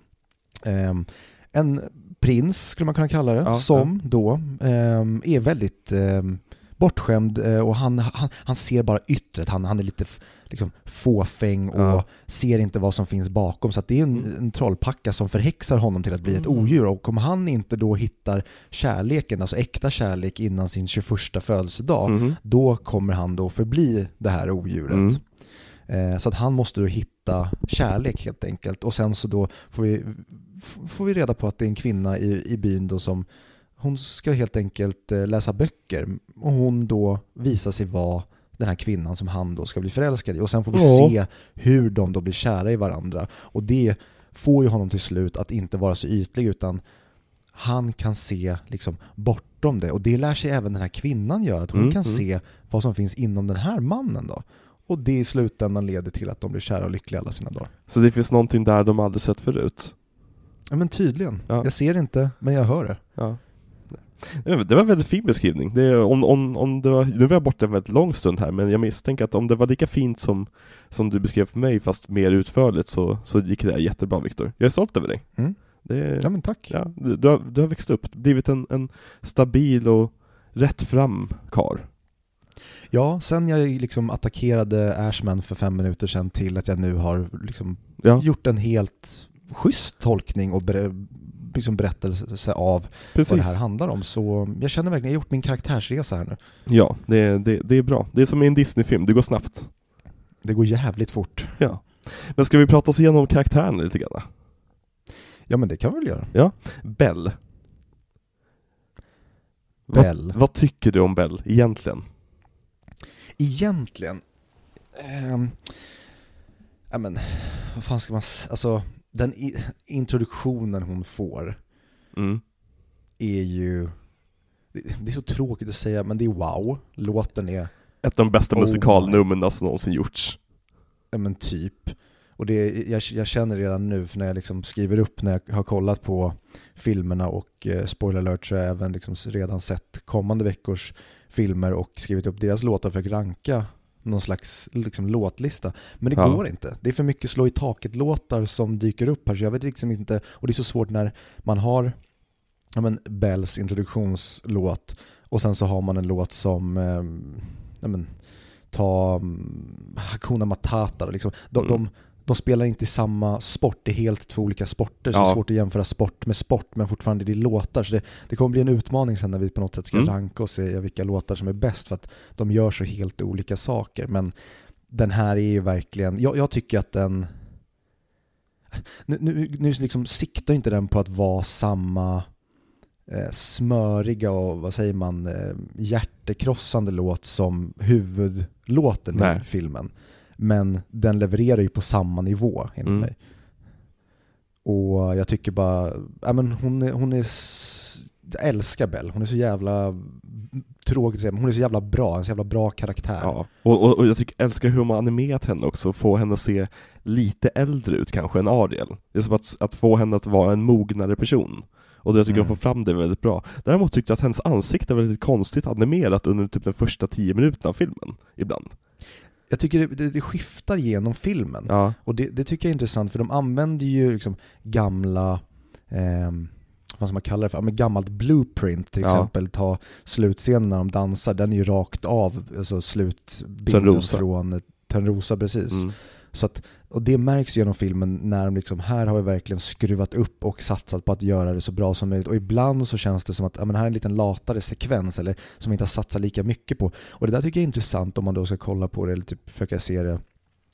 ehm, en prins, skulle man kunna kalla det, Ja, som då ehm, är väldigt ehm, bortskämd eh, och han, han, han ser bara yttret, han, han är lite liksom, fåfäng och Ja. ser inte vad som finns bakom. Så det är en, en trollpacka som förhäxar honom till att bli ett Mm. odjur. Och om han inte då hittar kärleken, alltså äkta kärlek innan sin 21 födelsedag, Mhm. då kommer han då förbli det här odjuret. Mm. Eh, Så att han måste då hitta kärlek helt enkelt. Och sen så då får vi, får vi reda på att det är en kvinna i, i byn då som hon ska helt enkelt eh, läsa böcker och hon då visar sig vara den här kvinnan som han då ska bli förälskad i. Och sen får vi Ja. se hur de då blir kära i varandra. Och det får ju honom till slut att inte vara så ytlig utan han kan se liksom bortom det. Och det lär sig även den här kvinnan göra, att hon Mm, kan mm. se vad som finns inom den här mannen då. Och det i slutändan leder till att de blir kära och lyckliga alla sina dagar. Så det finns någonting där de aldrig sett förut? Ja men tydligen. Ja. Jag ser inte, men jag hör det. Ja. Det var en väldigt fin beskrivning. Det om, om, om det var, nu var jag borta en väldigt lång stund här, men jag misstänker att om det var lika fint som, som du beskrev för mig, fast mer utförligt, så, så gick det jättebra Viktor. Jag är stolt över dig. Mm. Det, Ja men tack. ja, du, du, har, du har växt upp, blivit en, en stabil och rätt fram kar. Ja, sen jag liksom attackerade Ashman för fem minuter sedan till att jag nu har liksom Ja, gjort en helt schysst tolkning och liksom berättelse av vad det precis. här handlar om. Så jag känner verkligen, jag har gjort min karaktärsresa här nu. Ja, det, det, det är bra. Det är som i en Disney-film, det går snabbt. Det går jävligt fort. Ja. Men ska vi prata oss igenom karaktärerna lite grann? Ja men det kan vi väl göra. Bell. Vad, Bell. vad tycker du om Bell egentligen? Egentligen, ehm, ja men, vad fan ska man, s- alltså den introduktionen hon får Mm. är ju, det, det är så tråkigt att säga men det är wow, låten är, Ett av de bästa Oh musikalnumren som någonsin gjorts. ja men typ. Och det, jag, jag känner redan nu, för när jag liksom skriver upp, när jag har kollat på filmerna och eh, spoiler alert så har jag även liksom redan sett kommande veckors filmer och skrivit upp deras låtar för att ranka någon slags liksom, låtlista. Men det Ja. går inte. Det är för mycket slå i taket-låtar som dyker upp här så jag vet liksom inte, och det är så svårt när man har ja, men Bells introduktionslåt och sen så har man en låt som eh, ja, men, ta um, Hakuna Matata. Liksom. De, Mm. de, de spelar inte i samma sport, det är helt två olika sporter, så det Ja. är svårt att jämföra sport med sport, men fortfarande det är låtar. Så det, det kommer bli en utmaning sen när vi på något sätt ska Mm. ranka och se vilka låtar som är bäst, för att de gör så helt olika saker. Men den här är ju verkligen, jag, jag tycker att den, nu, nu, nu liksom siktar inte den på att vara samma eh, smöriga och vad säger man, eh, hjärtekrossande låt som huvudlåten Nej. i filmen. Men den levererar ju på samma nivå enligt Mm. mig. Och jag tycker bara, ja men hon är, hon är jag älskar Bell, hon är så jävla tråkigt att säga, men hon är så jävla bra, en så jävla bra karaktär. Ja. Och, och, och jag tycker, älskar hur har animerat henne också, få henne att se lite äldre ut kanske än Ariel. Det är som att, att få henne att vara en mognare person. Och jag tycker Mm. de får fram det väldigt bra. Däremot tyckte jag att hennes ansikte var lite konstigt animerat under typ den första tio minuterna av filmen, ibland. Jag tycker det, det, det skiftar genom filmen. Ja, Och det, det tycker jag är intressant för de använder ju liksom gamla, ehm, vad ska man kalla det för, ja, men gammalt blueprint till Ja. exempel. Ta slutscenen när de dansar, den är ju rakt av, alltså slutbilden från eh, Törnrosa precis. mm. Så att Och det märks genom filmen när de liksom, här har vi verkligen skruvat upp och satsat på att göra det så bra som möjligt. Och ibland så känns det som att, ja men här är en liten latare sekvens eller som vi inte har satsat lika mycket på. Och det där tycker jag är intressant om man då ska kolla på det eller typ försöka se det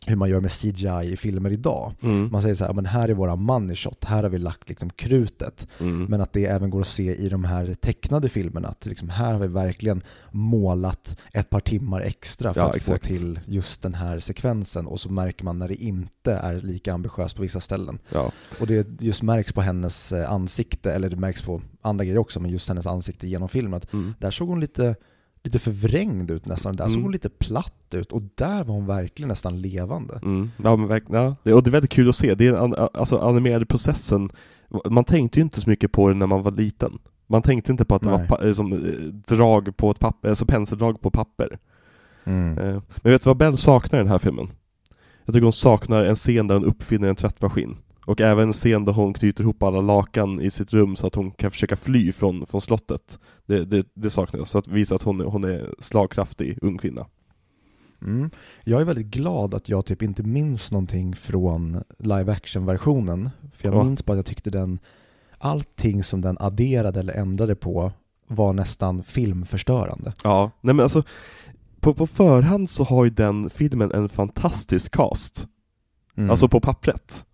hur man gör med CGI i filmer idag. Mm. Man säger så här, men här är våra money shot, här har vi lagt liksom krutet. Mm. Men att det även går att se i de här tecknade filmerna, att liksom här har vi verkligen målat ett par timmar extra för Ja, att exakt. få till just den här sekvensen. Och så märker man när det inte är lika ambitiöst på vissa ställen. Ja. Och det just märks på hennes eh, ansikte, eller det märks på andra grejer också, men just hennes ansikte genom filmen. Att Mm. där såg hon lite, lite förvrängd ut nästan, där såg Mm. hon lite platt ut och där var hon verkligen nästan levande. Mm. Ja, men verkligen, ja. Det- Och det är väldigt kul att se, det är an- alltså animerade processen, man tänkte ju inte så mycket på det när man var liten. Man tänkte inte på att det Nej. var pa- eh, som eh, drag på ett papper, alltså penseldrag på papper. Mm. Eh, Men vet du vad Bell saknar i den här filmen? Jag tycker hon saknar en scen där hon uppfinner en tvättmaskin. Och även en scen där hon knyter ihop alla lakan i sitt rum så att hon kan försöka fly från, från slottet. Det, det, det saknar jag, så att visa att hon, är- hon är slagkraftig ung kvinna. Mm. Jag är väldigt glad att jag typ inte minns någonting från live action-versionen. För jag Ja. minns bara att jag tyckte den, allting som den adderade eller ändrade på var nästan filmförstörande. Ja, nej men alltså på, på förhand så har ju den filmen en fantastisk cast. Mm. Alltså på pappret.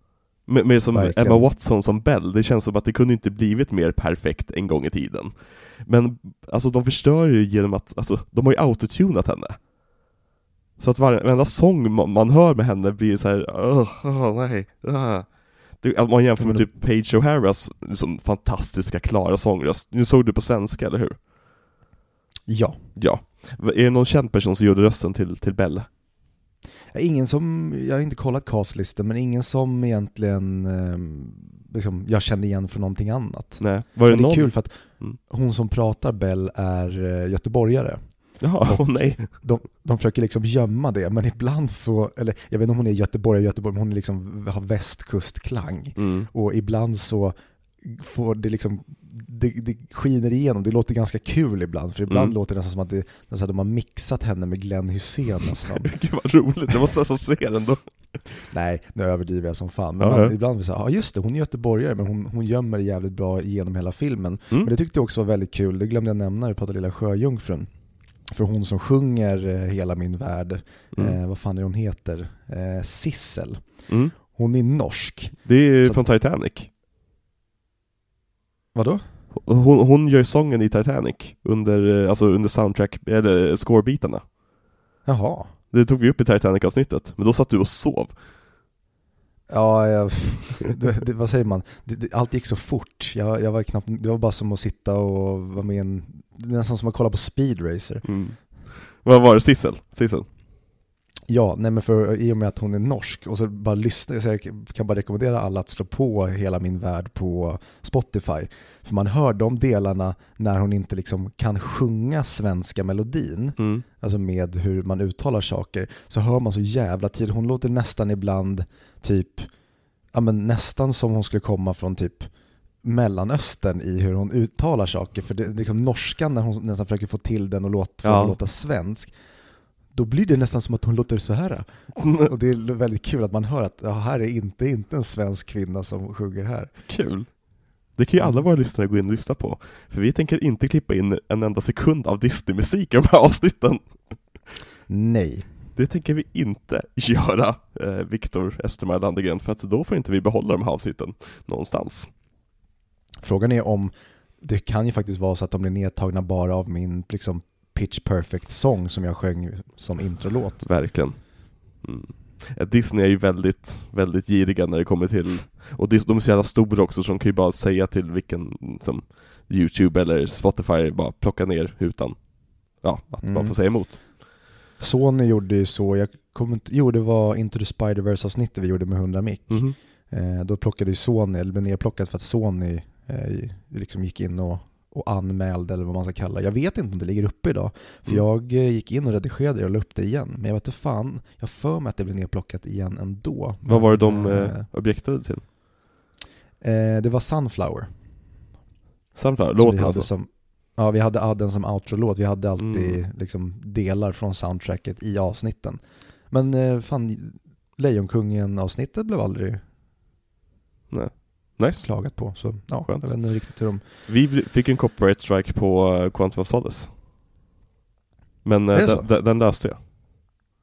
Med, med som Verkligen. Emma Watson som Bell, det känns som att det kunde inte blivit mer perfekt en gång i tiden. Men alltså de förstör ju genom att, alltså de har ju autotunat henne. Så att varenda sång ma- man hör med henne blir så här, "Ugh, åh, nej, uh. det, att man jämför med Men- typ Page O'Haras liksom, fantastiska, klara sångröst. Nu såg du på svenska, eller hur? Ja. Ja. Är det någon känd person som gjorde rösten till, till Bell? Ingen som, jag har inte kollat castlistan, men ingen som egentligen ehm, liksom, jag kände igen från någonting annat. Nej. Var det Men det är kul för att Mm. hon som pratar Bell är eh, göteborgare. Jaha, åh nej. de, de försöker liksom gömma det, men ibland så, eller jag vet inte om hon är Göteborg, Göteborg, men hon är liksom, har västkustklang. Mm. Och ibland så får det liksom, det, det skiner igenom, det låter ganska kul ibland, för ibland Mm. låter det nästan som att det, nästan de har mixat henne med Glenn Hysén nästan. Gud vad roligt, det måste alltså se den då. Nej, nu överdriver jag som fan. Men Ja, man, ja. ibland vill säga, ja just det, hon är göteborgare, men hon, hon gömmer det jävligt bra genom hela filmen. Mm. Men det tyckte jag också var väldigt kul, det glömde jag nämna när vi pratade Lilla Sjöjungfrun. För hon som sjunger eh, Hela min värld, Mm. eh, vad fan är hon heter? Eh, Sissel. Mm. Hon är norsk. Det är från Titanic. Vadå? Hon, hon gör sången i Titanic under, eh, alltså under soundtrack, eller scorebitarna. Jaha. Det tog vi upp i Titanic-avsnittet, men då satt du och sov. Ja, jag, det, det, vad säger man? Det, allt gick så fort. Jag, jag var knappt, det var bara som att sitta och vara med i en, det är nästan som att kolla på Speed Racer. Mm. Vad var det, Sissel? Sissel? Ja, nej men för i och med att hon är norsk och så bara lyssna, så jag kan bara rekommendera alla att slå på Hela min värld på Spotify. För man hör de delarna när hon inte liksom kan sjunga svenska melodin, Mm. alltså med hur man uttalar saker, så hör man så jävla tydligt. Hon låter nästan ibland typ, ja men nästan som hon skulle komma från typ Mellanöstern i hur hon uttalar saker. För det, liksom norskan när hon nästan försöker få till den och låta, Ja. låta svensk, då blir det nästan som att hon låter så här. Och det är väldigt kul att man hör att ja, här är inte, inte en svensk kvinna som sjunger här. Kul. Det kan ju alla våra lyssnare gå in och lyssna på. För vi tänker inte klippa in en enda sekund av Disney-musik i de här avsnitten. Nej. Det tänker vi inte göra, eh, Viktor Estermar Landegren, för att då får inte vi behålla de här avsnitten någonstans. Frågan är om det kan ju faktiskt vara så att de blir nedtagna bara av min liksom pitch perfect sång som jag sjöng som introlåt. Verkligen. Mm. Disney är ju väldigt, väldigt giriga när det kommer till, och de är så jävla stora också så de kan ju bara säga till vilken, som Youtube eller Spotify, bara plocka ner utan, ja, att man Mm. får säga emot. Sony gjorde ju så, jag kommer inte, jo det var Into the Spider-Verse avsnittet vi gjorde med 100 mick. Mhm. Eh, då plockade ju Sony, eller blev nerplockat för att Sony eh, liksom gick in och, och anmälde eller vad man ska kalla det. Jag vet inte om det ligger uppe idag. För Mm. jag eh, gick in och redigerade det och la upp det igen. Men jag vet inte fan, jag för mig att det blev nerplockat igen ändå. Vad var det de Men, eh, objektade till? eh, det var Sunflower. Sunflower, låten alltså? Som, ja, vi hade den som outro-låt. Vi hade alltid Mm. liksom delar från soundtracket i avsnitten. Men eh, fan, Lejonkungen-avsnittet blev aldrig Nej. Nice. klagat på. Så ja, Skönt. jag vet inte riktigt hur de... Vi fick en copyright strike på uh, Quantum of Solace. Men eh, den, den löste jag.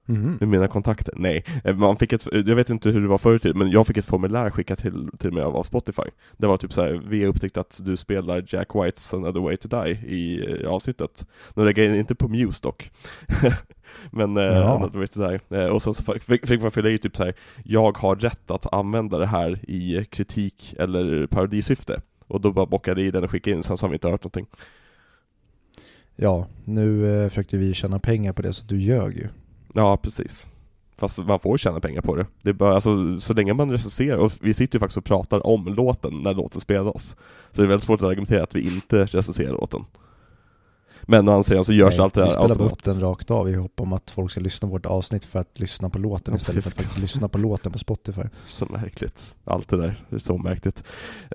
Mhm. med mina kontakter. Nej, Eh, man fick ett, jag vet inte hur det var förut, men jag fick ett formulär skickat till, till mig av, Spotify. Det var typ så här: vi har upptäckt att du spelar Jack Whites Another Way to Die i eh, avsnittet. Nu lägger jag inte på Muse dock. men eh, Ja. Another Way to Die. Och sen så fick, fick man fylla i typ så här: jag har rätt att använda det här i kritik eller parodisyfte. Och då bara bockade i den och skickade in, sen så har vi inte hört någonting. Ja, nu försökte vi tjäna pengar på det så du ljög ju. Ja, precis. Fast man får tjäna pengar på det. det är bara, alltså, så länge man recenserar, och vi sitter ju faktiskt och pratar om låten när låten spelas. Så det är väldigt svårt att argumentera att vi inte recenserar låten. Men å andra sidan så görs Nej, allt det vi här spelar upp automatiskt. den rakt av i hopp om att folk ska lyssna på vårt avsnitt för att lyssna på låten istället för att faktiskt lyssna på låten på Spotify. Så märkligt. Allt det där är så märkligt.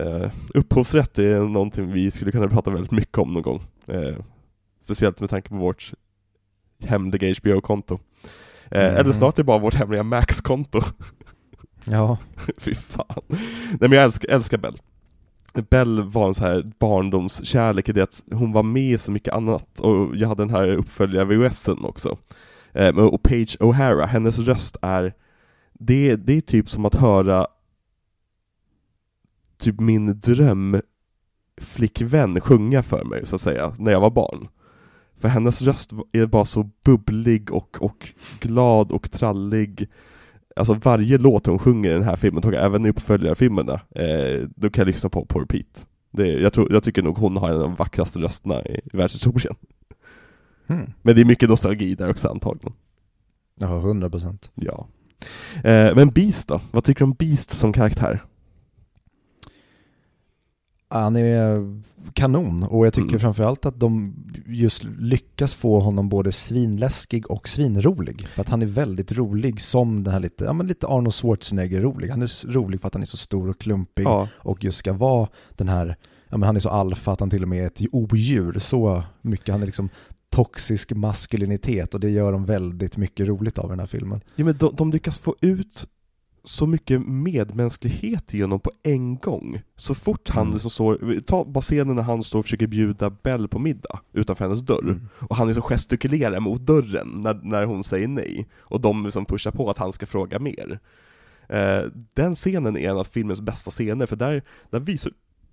Uh, upphovsrätt är någonting vi skulle kunna prata väldigt mycket om någon gång. Eh, speciellt med tanke på vårt hemliga HBO-konto. Eh, Mhm. Eller snart är det bara vårt hemliga Max-konto. Ja, Fy fan. Nej men jag älskar, älskar Bell. Bell var en så här barndomskärlek i det att hon var med i så mycket annat och jag hade den här uppföljare VHSen också. Eh, och Paige O'Hara, hennes röst är det, det är typ som att höra typ min drömflickvän sjunga för mig så att säga, när jag var barn. För hennes röst är bara så bubblig och, och glad och trallig Alltså varje låt hon sjunger i den här filmen, och även i uppföljarfilmerna, eh, då kan jag lyssna på på repeat. Det, jag, tror, jag tycker nog hon har en av de vackraste rösterna i, i världshistorien. hmm. Men det är mycket nostalgi där också antagligen. ja 100 procent. Ja. Eh, men Beast då? Vad tycker du om Beast som karaktär? Han är kanon och jag tycker Mm. framförallt att de just lyckas få honom både svinläskig och svinrolig. För att han är väldigt rolig som den här lite, ja men lite Arnold Schwarzenegger rolig. Han är rolig för att han är så stor och klumpig Ja, och just ska vara den här, ja men han är så alfa att han till och med är ett odjur. Så mycket, han är liksom toxisk maskulinitet och det gör de väldigt mycket roligt av i den här filmen. ja men de, de lyckas få ut så mycket medmänsklighet genom på en gång. Så fort han Mm. liksom står, ta bara scenen när han står och försöker bjuda Bell på middag utanför hennes dörr. Mm. Och han liksom gestikulerar mot dörren när, när hon säger nej. Och de liksom pushar på att han ska fråga mer. Eh, den scenen är en av filmens bästa scener, för där, där visar,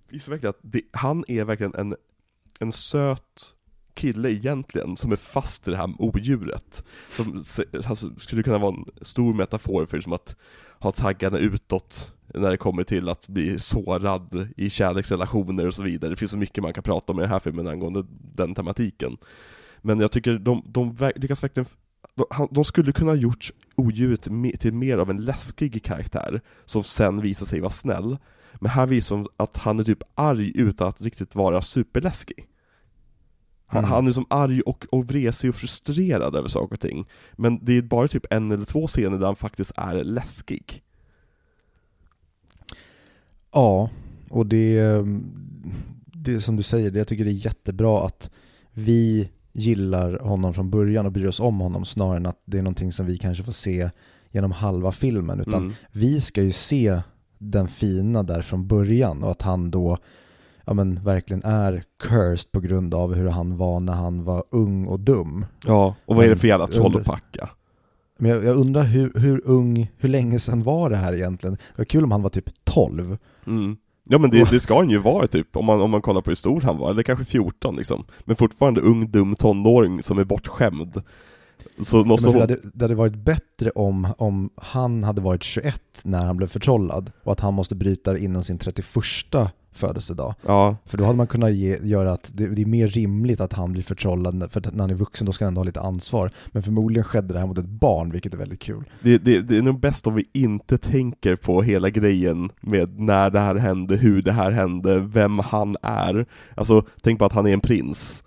visar verkligen att det, han är verkligen en, en söt kille egentligen, som är fast i det här odjuret. Som alltså, skulle kunna vara en stor metafor för som att ha taggarna utåt när det kommer till att bli sårad i kärleksrelationer och så vidare. Det finns så mycket man kan prata om i den här filmen angående den tematiken. Men jag tycker de, de lyckas verkligen de, de skulle kunna ha gjort odjuret till mer av en läskig karaktär, som sen visar sig vara snäll. Men här visar de att han är typ arg utan att riktigt vara superläskig. Han, Mm. han är som arg och, och vresig och frustrerad över saker och ting. Men det är bara typ en eller två scener där han faktiskt är läskig. Ja, och det, det som du säger, det jag tycker det är jättebra att vi gillar honom från början och bryr oss om honom snarare än att det är någonting som vi kanske får se genom halva filmen. Utan Mm. vi ska ju se den fina där från början och att han då ja men verkligen är cursed på grund av hur han var när han var ung och dum. Ja, och vad är det för jävla Under- trollpacka? Men jag, jag undrar hur, hur ung, hur länge sedan var det här egentligen? Det var kul om han var typ 12. Mm. Ja men det, det ska han ju vara typ, om man, om man kollar på hur stor han var, eller kanske 14 liksom. Men fortfarande ung, dum tonåring som är bortskämd. Så måste det, hon... hade, det hade varit bättre om, om han hade varit 21 när han blev förtrollad och att han måste bryta det inom sin 31 födelsedag. Ja, För då hade man kunnat ge, göra att det, det är mer rimligt att han blir förtrollad, för när han är vuxen då ska han ändå ha lite ansvar. Men förmodligen skedde det här mot ett barn, vilket är väldigt kul. det, det, det är nog bäst om vi inte tänker på hela grejen med när det här hände, hur det här hände, vem han är. Alltså, tänk på att han är en prins.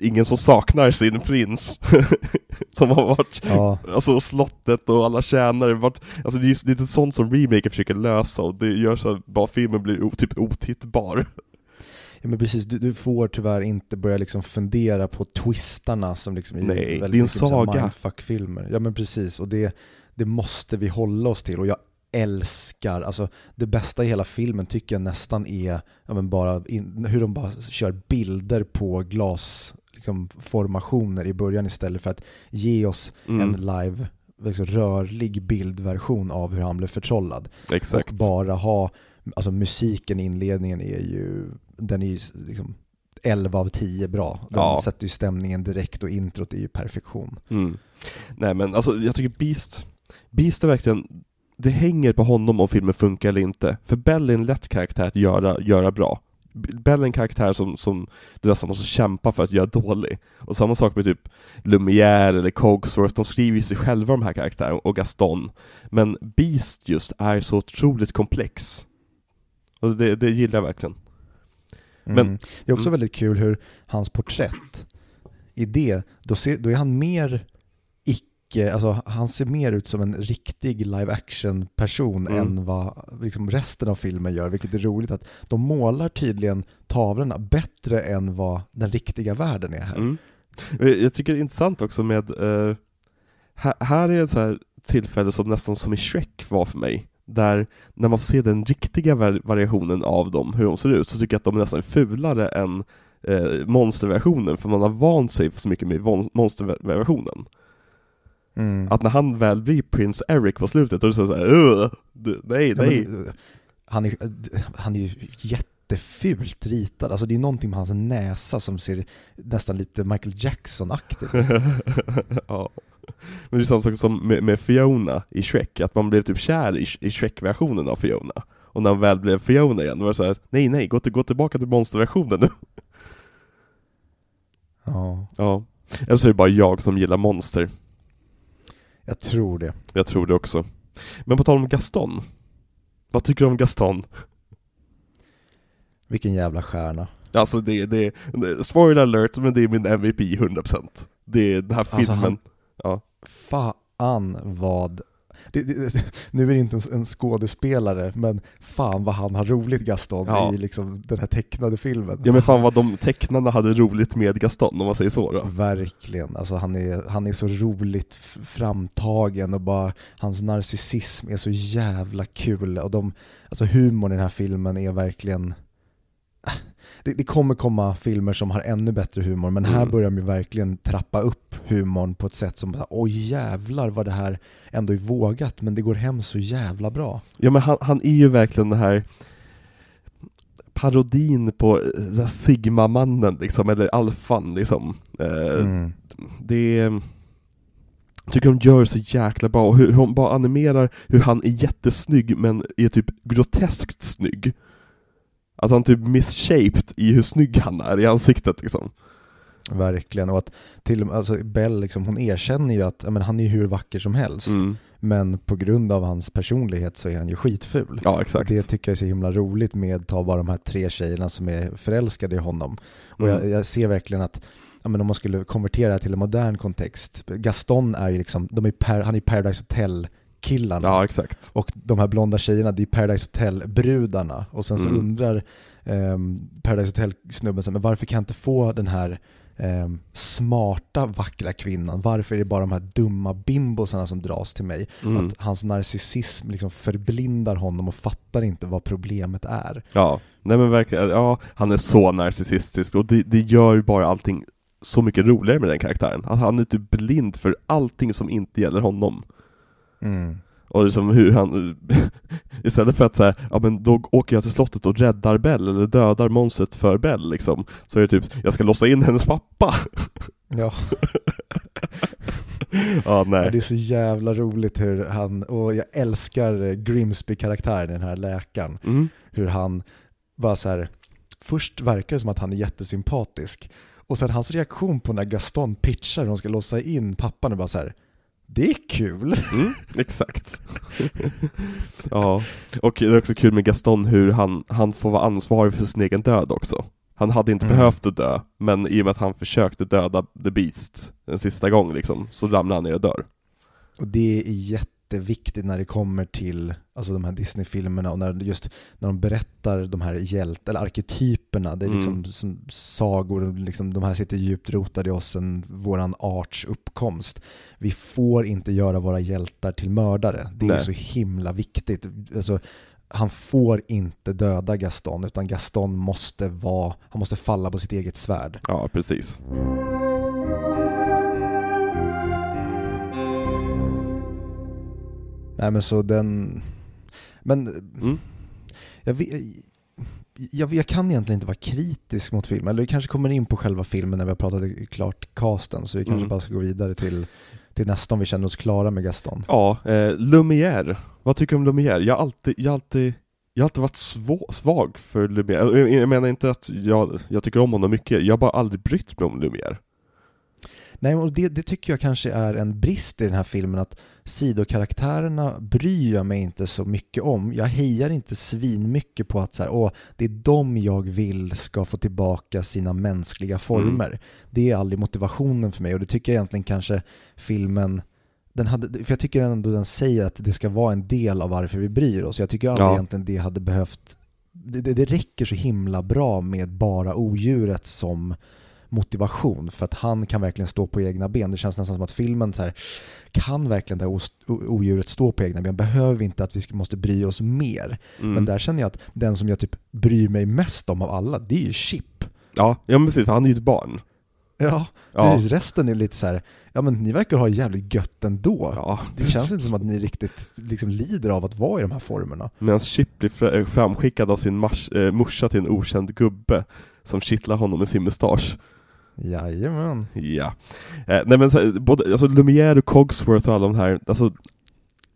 Ingen som saknar sin prins. som har varit Ja, Alltså slottet och alla tjänare, vart, alltså det är lite sånt som remaker försöker lösa och det gör så att bara filmen blir typ otittbar. ja men precis, du, du får tyvärr inte börja liksom fundera på twistarna som liksom Nej, väldigt det är en här saga. mindfuck-filmer. Ja men precis, och det, det måste vi hålla oss till och jag älskar, alltså det bästa i hela filmen tycker jag nästan är ja, men bara in, hur de bara kör bilder på glas liksom, formationer i början istället för att ge oss Mm. en live, liksom, rörlig bildversion av hur han blev förtrollad. Exakt. Och bara ha, alltså musiken i inledningen är ju, den är ju liksom 11 av 10 bra. Den Ja. sätter ju stämningen direkt och introt är ju perfektion. Mm. Nej men alltså jag tycker Beast, Beast är verkligen, det hänger på honom om filmen funkar eller inte. För Bell är en lätt karaktär att göra, göra bra. Bell är en karaktär som, som du nästan måste kämpa för att göra dålig. Och samma sak med typ Lumière eller Cogsworth, de skriver ju sig själva de här karaktärerna, och Gaston. Men Beast just är så otroligt komplex. Och det, det gillar jag verkligen. Men- Mm. det är också mm. väldigt kul hur hans porträtt, i det, då, ser, då är han mer icke, alltså han ser mer ut som en riktig live action person Mm. än vad liksom resten av filmen gör, vilket är roligt att de målar tydligen tavlorna bättre än vad den riktiga världen är här. Mm. Jag jag tycker det är intressant också med, eh, här, här är ett så här tillfälle som nästan som i Shrek var för mig, där när man får se den riktiga var- variationen av dem, hur de ser ut, så tycker jag att de är nästan fulare än eh, monsterversionen, för man har vant sig så mycket med monsterversionen. Mm. Att när han väl blir Prince Eric på slutet, då är det så här, "Ugh, du- nej, Ja, nej. men, eh, han, är, han är ju jättefult ritad, alltså det är någonting med hans näsa som ser nästan lite Michael Jackson-aktigt ja. Men det är samma sak som med, med Fiona i Shrek, att man blev typ kär i, i Shrek-versionen av Fiona. Och när han väl blev Fiona igen, då var det så här: nej nej, gå, till, gå tillbaka till monsterversionen nu. Ja, ja. Eller så är det bara jag som gillar monster. Jag tror det. Jag tror det också. Men på tal om Gaston. Vad tycker du om Gaston? Vilken jävla stjärna. Alltså det, det, spoiler alert, men det är min MVP 100%. Det är den här Alltså, filmen. han- Ja. Fan vad... Det, det, nu är det inte en, en skådespelare, men fan vad han har roligt Gaston Ja. i liksom den här tecknade filmen. ja men fan vad de tecknarna hade roligt med Gaston, om man säger så då. Verkligen, alltså han är, han är så roligt framtagen och bara hans narcissism är så jävla kul och de, alltså humorn i den här filmen är verkligen det, det kommer komma filmer som har ännu bättre humor men här Mm. börjar de ju verkligen trappa upp humorn på ett sätt som bara, oj jävlar vad det här ändå är vågat men det går hem så jävla bra. Ja men han, han är ju verkligen den här parodin på eh, Sigma-mannen liksom, eller alfan liksom. Eh, Mm. Det är, tycker de gör så jäkla bra, och hur, de bara animerar hur han är jättesnygg men är typ groteskt snygg. Att han typ misshaped i hur snygg han är i ansiktet liksom. Verkligen, och att till och med, alltså Bell liksom, hon erkänner ju att men han är hur vacker som helst Mm. Men på grund av hans personlighet så är han ju skitful. Ja exakt. det tycker jag är så himla roligt med ta bara de här tre tjejerna som är förälskade i honom. Och Mm. jag, jag ser verkligen att ja, men om man skulle konvertera till en modern kontext. Gaston är ju liksom, de är per, han är Paradise Hotel-killarna. Ja exakt. Och de här blonda tjejerna, det är Paradise Hotel-brudarna. Och sen så Mm. undrar um, Paradise Hotel-snubben, men varför kan jag inte få den här ehm, smarta, vackra kvinnan? Varför är det bara de här dumma bimbosarna som dras till mig? Mm. Att hans narcissism liksom förblindar honom och fattar inte vad problemet är. Ja, nej men verkligen, ja, han är så narcissistisk och det, det gör bara allting så mycket roligare med den karaktären. Att han är typ blind för allting som inte gäller honom. Och liksom hur han, istället för att säga, ja men då åker jag till slottet och räddar Bell, eller dödar monstret för Bell liksom, så är det typ, jag ska låsa in hennes pappa. Ja, ja, nej. det är så jävla roligt hur han, och jag älskar Grimsby-karaktären, den här läkaren. Mm. hur han bara så här, först verkar det som att han är jättesympatisk och sen hans reaktion på när Gaston pitchar hur de ska låsa in pappan är bara så här, det är kul. Mm, exakt. ja, och det är också kul med Gaston hur han, han får vara ansvarig för sin egen död också. Han hade inte Mm. behövt att dö, men i och med att han försökte döda The Beast en sista gång liksom, så ramlar han ner och dör. Och det är jätteviktigt när det kommer till alltså de här Disney-filmerna och när just när de berättar de här hjält eller arketyperna, det är liksom Mm. som sagor, liksom, de här sitter djupt rotade i oss sen våran arts uppkomst. Vi får inte göra våra hjältar till mördare, det är Nej. så himla viktigt. Alltså, han får inte döda Gaston, utan Gaston måste vara, han måste falla på sitt eget svärd. Ja, precis. Nej men så den, men Mm. jag, vet, jag, jag kan egentligen inte vara kritisk mot filmen, eller vi kanske kommer in på själva filmen när vi har pratat klart casten, så vi kanske Mm. bara ska gå vidare till, till nästa om vi känner oss klara med Gaston. Ja, eh, Lumière. Vad tycker du om Lumière? Jag har alltid, jag alltid, jag har alltid varit svå, svag för Lumière. Jag, jag menar inte att jag, jag tycker om honom mycket, jag har bara aldrig brytt mig om Lumière. Nej, och det, det tycker jag kanske är en brist i den här filmen, att sidokaraktärerna bryr jag mig inte så mycket om. Jag hejar inte svin mycket på att så här, åh, det är de jag vill ska få tillbaka sina mänskliga former. Det är aldrig motivationen för mig och det tycker jag egentligen kanske filmen den hade, för jag tycker ändå den säger att det ska vara en del av varför vi bryr oss. Jag tycker aldrig Ja. egentligen det hade behövt det, det, det räcker så himla bra med bara odjuret som motivation för att han kan verkligen stå på egna ben. Det känns nästan som att filmen så här, kan verkligen det här odjuret stå på egna ben? Behöver vi inte att vi måste bry oss mer? Mm. Men där känner jag att den som jag typ bryr mig mest om av alla, det är ju Chip. Ja, ja men precis, han är ju ett barn. Ja, Ja, precis. Resten är lite så här, ja men ni verkar ha jävligt gött ändå. ja Det känns inte som att ni riktigt liksom lider av att vara i de här formerna. Medan Chip blir fra- framskickad av sin mars, eh, morsa till en okänd gubbe som kittlar honom med sin mustasch. Jajamän. Ja. Eh, nej men så, både, alltså Lumière och Cogsworth och alla de här, alltså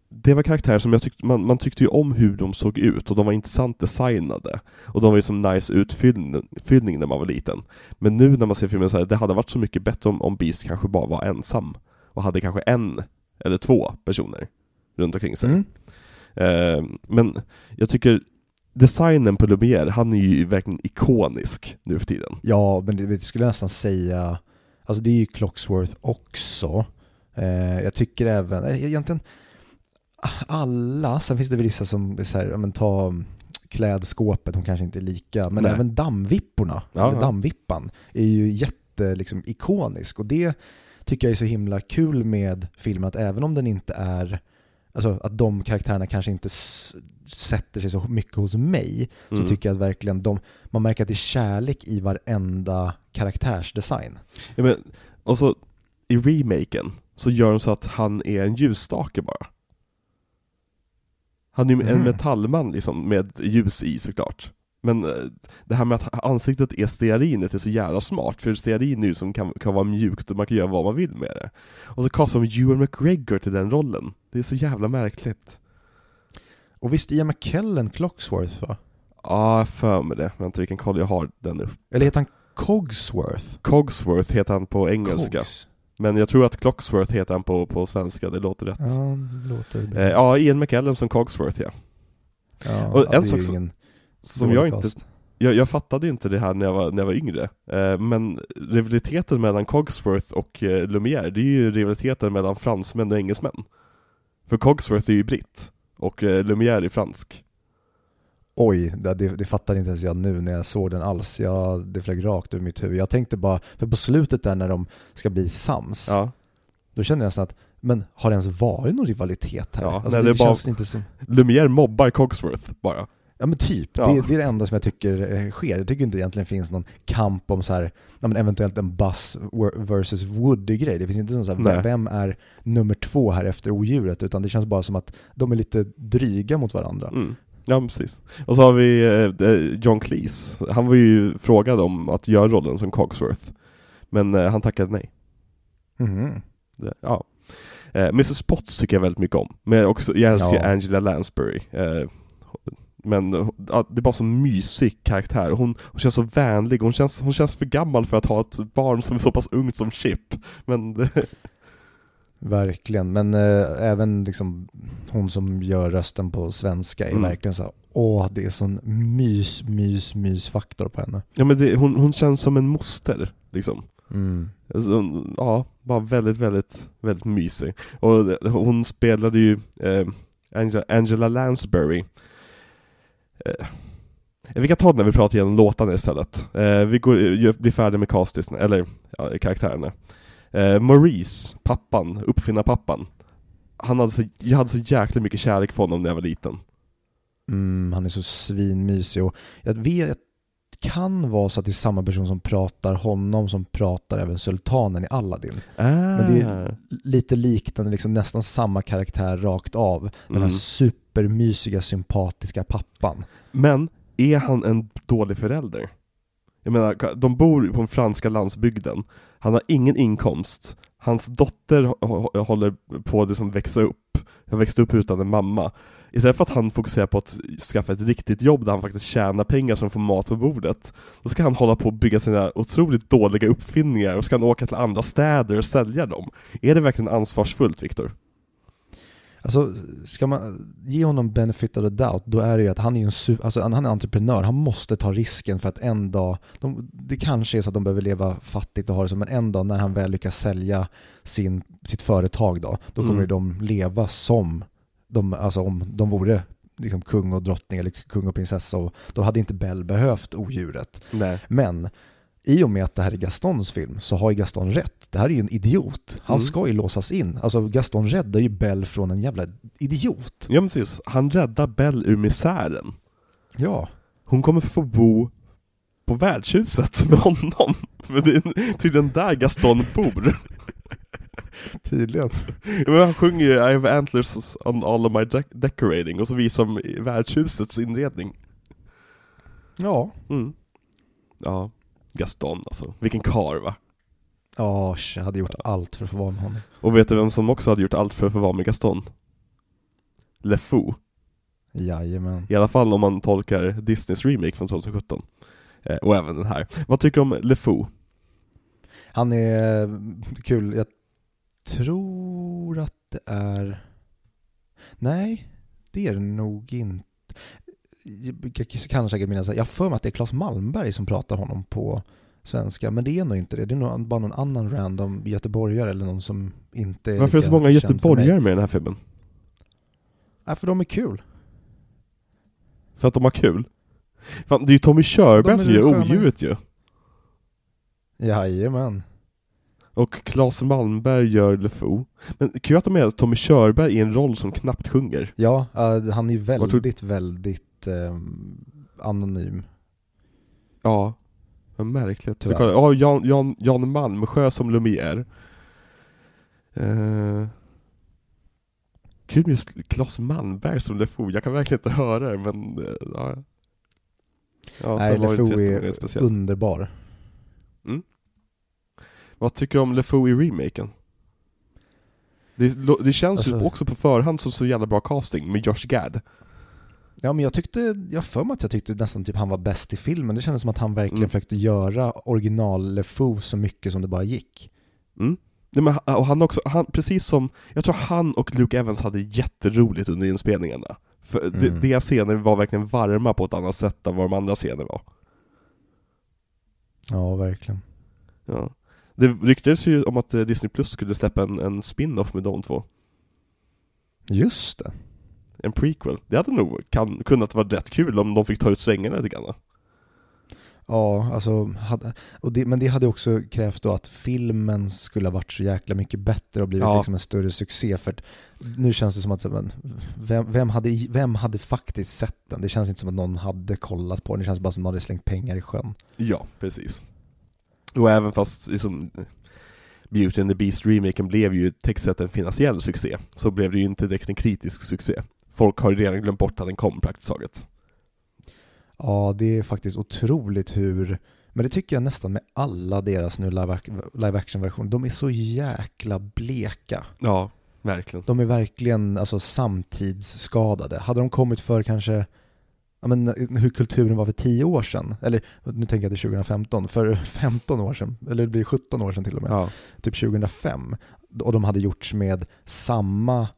det var karaktärer som jag tyckte, man, man tyckte ju om hur de såg ut och de var intressant designade. Och de var ju som nice utfyllning fyllning när man var liten. Men nu när man ser filmen så här, det hade varit så mycket bättre om, om Beast kanske bara var ensam. Och hade kanske en eller två personer runt omkring sig. Mm. Eh, men jag tycker designen på Lumière, han är ju verkligen ikonisk nu för tiden. Ja, men det, det skulle jag nästan säga, alltså det är ju Clocksworth också. Eh, jag tycker även, eh, egentligen alla, sen finns det väl vissa som så här, men ta mm, klädskåpet, de kanske inte är lika, men Nej. även dammvipporna, Ja, eller dammvippan, är ju jätte liksom, ikonisk och det tycker jag är så himla kul med filmen, att även om den inte är Alltså att de karaktärerna kanske inte sätter sig så mycket hos mig, Mm. så tycker jag att verkligen de, man märker att det är kärlek i varenda karaktärsdesign. Ja, men, och så i remaken så gör de så att han är en ljusstake bara. Han är ju en Mm. metallman liksom, med ljus i såklart. Men eh, det här med att ansiktet är stearinet är så jävla smart, för stearin är ju som kan, kan vara mjukt och man kan göra vad man vill med det. Och så kastar de Ewan McGregor till den rollen. Det är så jävla märkligt. Och visst Ian McKellen Clocksworth va? Ja, jag för mig det. Vänta vilken koll jag har den upp. Eller heter han Cogsworth? Cogsworth heter han på engelska. Cogs. Men jag tror att Clocksworth heter han på, på svenska, det låter rätt. Ja, det låter bra. Eh, ja, Ian McKellen som Cogsworth ja. ja, och en sak som- ingen Som jag inte, jag, jag fattade inte det här när jag var, när jag var yngre. Eh, men rivaliteten mellan Cogsworth och eh, Lumière, det är ju rivaliteten mellan fransmän och engelsmän. För Cogsworth är ju britt, och eh, Lumière är fransk. Oj, det, det, fattade inte ens jag nu när jag såg den alls. Jag, det flög rakt ur mitt huvud. Jag tänkte bara, för på slutet där när de ska bli sams, Ja. då kände jag nästan att, men har det ens varit någon rivalitet här? Ja, alltså, nej, det, det är bara- känns inte som... Lumière mobbar Cogsworth bara. Ja men typ, Ja. Det, det är det enda som jag tycker eh, sker. Jag tycker inte egentligen finns någon kamp om så här, ja, men eventuellt en Buzz versus Woody-grej. Det finns inte sån så här, vem är nummer två här efter odjuret? Utan det känns bara som att de är lite dryga mot varandra. Mm. Ja, precis. Och så har vi eh, eh, John Cleese. Han var ju frågad om att göra rollen som Cogsworth. Men eh, han tackade nej. Mhm. Det, ja. Eh, Mrs Potts tycker jag väldigt mycket om. Men jag, också, jag älskar Ja. Angela Lansbury. Men ja, det är bara så mysig karaktär. Hon, hon känns så vänlig, hon känns, hon känns för gammal för att ha ett barn som är så pass ungt som Chip. Men Verkligen, men eh, även liksom hon som gör rösten på svenska är Mm. verkligen så här, åh det är sån mys, mys, mysfaktor på henne. ja, men det, hon, hon känns som en moster, liksom. Mm. Alltså, ja, bara väldigt, väldigt, väldigt mysig. Och hon spelade ju eh, Angela, Angela Lansbury. Eh, vi kan ta det när vi pratar igenom låtarna istället. Eh, vi går, blir färdiga med castis, eller ja, karaktärerna. Eh, Maurice, pappan, uppfinnarpappan. Han hade så, jag hade så jäkla mycket kärlek för honom när jag var liten. Mm, han är så svinmysig och jag vet, kan vara så att det är samma person som pratar honom som pratar även sultanen i Aladdin. Ah. Men det är lite liknande, liksom nästan samma karaktär rakt av. Den här Mm. supermysiga, sympatiska pappan. Men, är han en dålig förälder? Jag menar, de bor på den franska landsbygden, han har ingen inkomst, hans dotter hå- hå- håller på att liksom växa upp, har växt upp utan en mamma. Istället för att han fokuserar på att skaffa ett riktigt jobb där han faktiskt tjänar pengar som får mat på bordet, då ska han hålla på att bygga sina otroligt dåliga uppfinningar och ska han åka till andra städer och sälja dem. Är det verkligen ansvarsfullt, Viktor? Alltså, ska man ge honom benefit of the doubt, då är det ju att han är en, su- alltså, han är entreprenör, han måste ta risken för att en dag, de, det kanske är så att de behöver leva fattigt och ha det så, men en dag när han väl lyckas sälja sin, sitt företag då, då kommer Mm. de leva som de, alltså om de vore liksom kung och drottning eller kung och prinsessa, och då hade inte Belle behövt odjuret. Nej. Men i och med att det här är Gastons film så har ju Gaston rätt. Det här är ju en idiot. Han Mm. ska ju låsas in. Alltså Gaston räddar ju Belle från en jävla idiot. Ja men precis, han räddar Belle ur misären. Ja. Hon kommer få bo på värdshuset med honom. För det är tydligen där Gaston bor. Tydligen. Ja, men han sjunger ju I have antlers on all of my de- decorating och så visar de värdshusets inredning. Ja. Mm. Ja, Gaston alltså. Vilken kar va? Ja, jag hade gjort allt för att få vara med honom. Och vet du vem som också hade gjort allt för att få vara med Gaston? LeFou. Jajamän. I alla fall om man tolkar Disneys remake från 2017. Eh, och även den här. Vad tycker du om LeFou? Han är kul. Jag tror att det är... Nej, det är det nog inte. Jag kan säkert minnas, jag för mig att det är Claes Malmberg som pratar honom på svenska, men det är nog inte det. Det är nog bara någon annan random göteborgare eller någon som inte är Varför är det så många göteborgare med i den här filmen? Ja, för de är kul. För att de har kul? Fan, det är ju Tommy Körberg som gör odjuret ju. Jajamän. Och Claes Malmberg gör LeFou. Men kul att de är Tommy Körberg i en roll som knappt sjunger. Ja, eh, han är ju Vad tror- väldigt, väldigt eh, anonym. Ja, vad märkligt. Så kolla, ja, Jan, Jan, Jan Malmsjö som Lumière. Eh, kul med just Claes Malmberg som LeFou, jag kan verkligen inte höra det men, eh, ja. ja Nej, LeFou är speciellt. underbar. Vad tycker du om LeFou i remaken? Det, det känns ju Alltså- också på förhand som så jävla bra casting med Josh Gad. Ja men jag tyckte, jag för mig att jag tyckte nästan typ han var bäst i filmen. Det kändes som att han verkligen Mm. försökte göra original LeFou så mycket som det bara gick. Mm. Nej, men, och han också, han, precis som, jag tror han och Luke Evans hade jätteroligt under inspelningarna. För de, Mm. deras scener var verkligen varma på ett annat sätt än vad de andra scener var. Ja, verkligen. Ja. Det ryktades ju om att eh, Disney Plus skulle släppa en, en spin-off med de två. Just det. En prequel. Det hade nog kan, kunnat vara rätt kul om de fick ta ut svängarna lite grann. Ja, alltså, hade, och det, men det hade också krävt då att filmen skulle ha varit så jäkla mycket bättre och blivit Ja. liksom en större succé. För att nu känns det som att, vem, vem, hade, vem hade faktiskt sett den? Det känns inte som att någon hade kollat på den, det känns bara som att någon hade slängt pengar i sjön. Ja, precis. Och även fast liksom, Beauty and the Beast-remaken blev ju tekniskt sett en finansiell succé, så blev det ju inte direkt en kritisk succé. Folk har ju redan glömt bort att den kom praktiskt taget. Ja, det är faktiskt otroligt hur, men det tycker jag nästan med alla deras nu live action-versioner, de är så jäkla bleka. Ja, verkligen. De är verkligen alltså, samtidsskadade. Hade de kommit för kanske, ja, men, hur kulturen var för 10 år sedan, eller nu tänker jag till 2015, för 15 år sedan, eller det blir 17 år sedan till och med, Ja, typ 2005, och de hade gjorts med samma,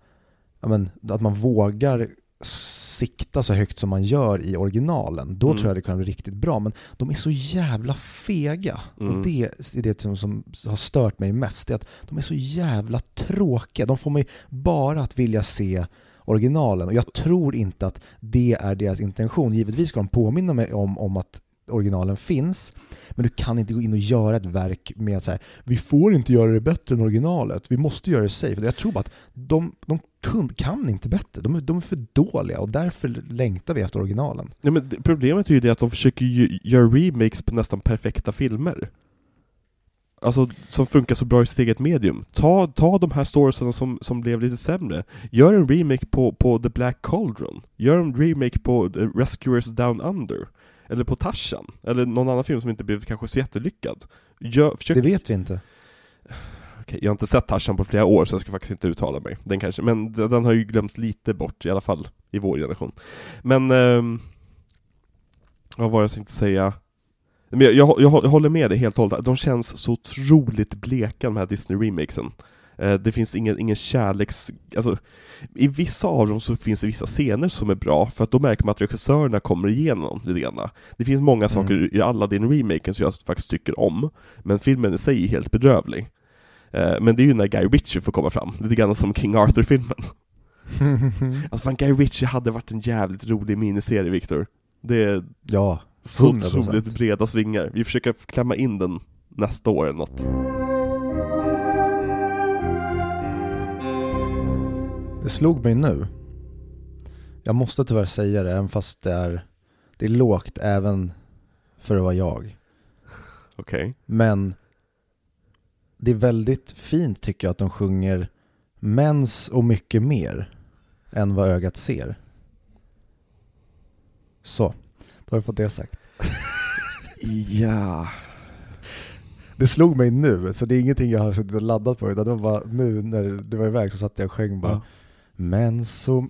ja, men, att man vågar sikta så högt som man gör i originalen, då Mm. tror jag det kan bli riktigt bra. Men de är så jävla fega. Mm. Och det är det som, som har stört mig mest. Det är att de är så jävla tråkiga. De får mig bara att vilja se originalen. Och jag tror inte att det är deras intention. Givetvis ska de påminna mig om, om att originalen finns. Men du kan inte gå in och göra ett verk med så här, vi får inte göra det bättre än originalet, vi måste göra det safe. Jag tror bara att de, de kun, kan inte bättre, de är, de är för dåliga och därför längtar vi efter originalen. Ja, men problemet är ju det att de försöker göra remakes på nästan perfekta filmer. Alltså, som funkar så bra i sitt eget medium. Ta, ta de här storiesarna som, som blev lite sämre. Gör en remake på, på The Black Cauldron. Gör en remake på The Rescuers Down Under. Eller på Tarzan. Eller någon annan film som inte blev kanske så jättelyckad. Gör, försök, Det vet vi inte. Okej, jag har inte sett Tarzan på flera år så jag ska faktiskt inte uttala mig. Den kanske, men den har ju glömts lite bort i alla fall i vår generation. Men, ehm, vad var det jag tänkte säga? Men jag, jag, jag håller med dig helt och hållet, de känns så otroligt bleka de här Disney-remakesen. Eh, Det finns ingen, ingen kärleks... Alltså, I vissa av dem så finns det vissa scener som är bra, för att då märker man att regissörerna kommer igenom grann. Det finns många saker i alla din remaken som jag faktiskt tycker om, men filmen i sig är helt bedrövlig. Eh, Men det är ju när Guy Ritchie får komma fram, lite grann som King Arthur-filmen. Alltså fan, Guy Ritchie hade varit en jävligt rolig miniserie, Victor. Det ja, så 100%. otroligt breda svingar. Vi försöker klämma in den nästa år eller något. det slog mig nu. Jag måste tyvärr säga det, även fast det är, det är lågt även för att vara jag. Okej. Men det är väldigt fint tycker jag att de sjunger mens och mycket mer än vad ögat ser. Så, då har vi fått det sagt. Ja. Det slog mig nu, så det är ingenting jag har suttit och laddat på utan det var bara nu när du var iväg så satt jag och sjöng bara Ja. Mens och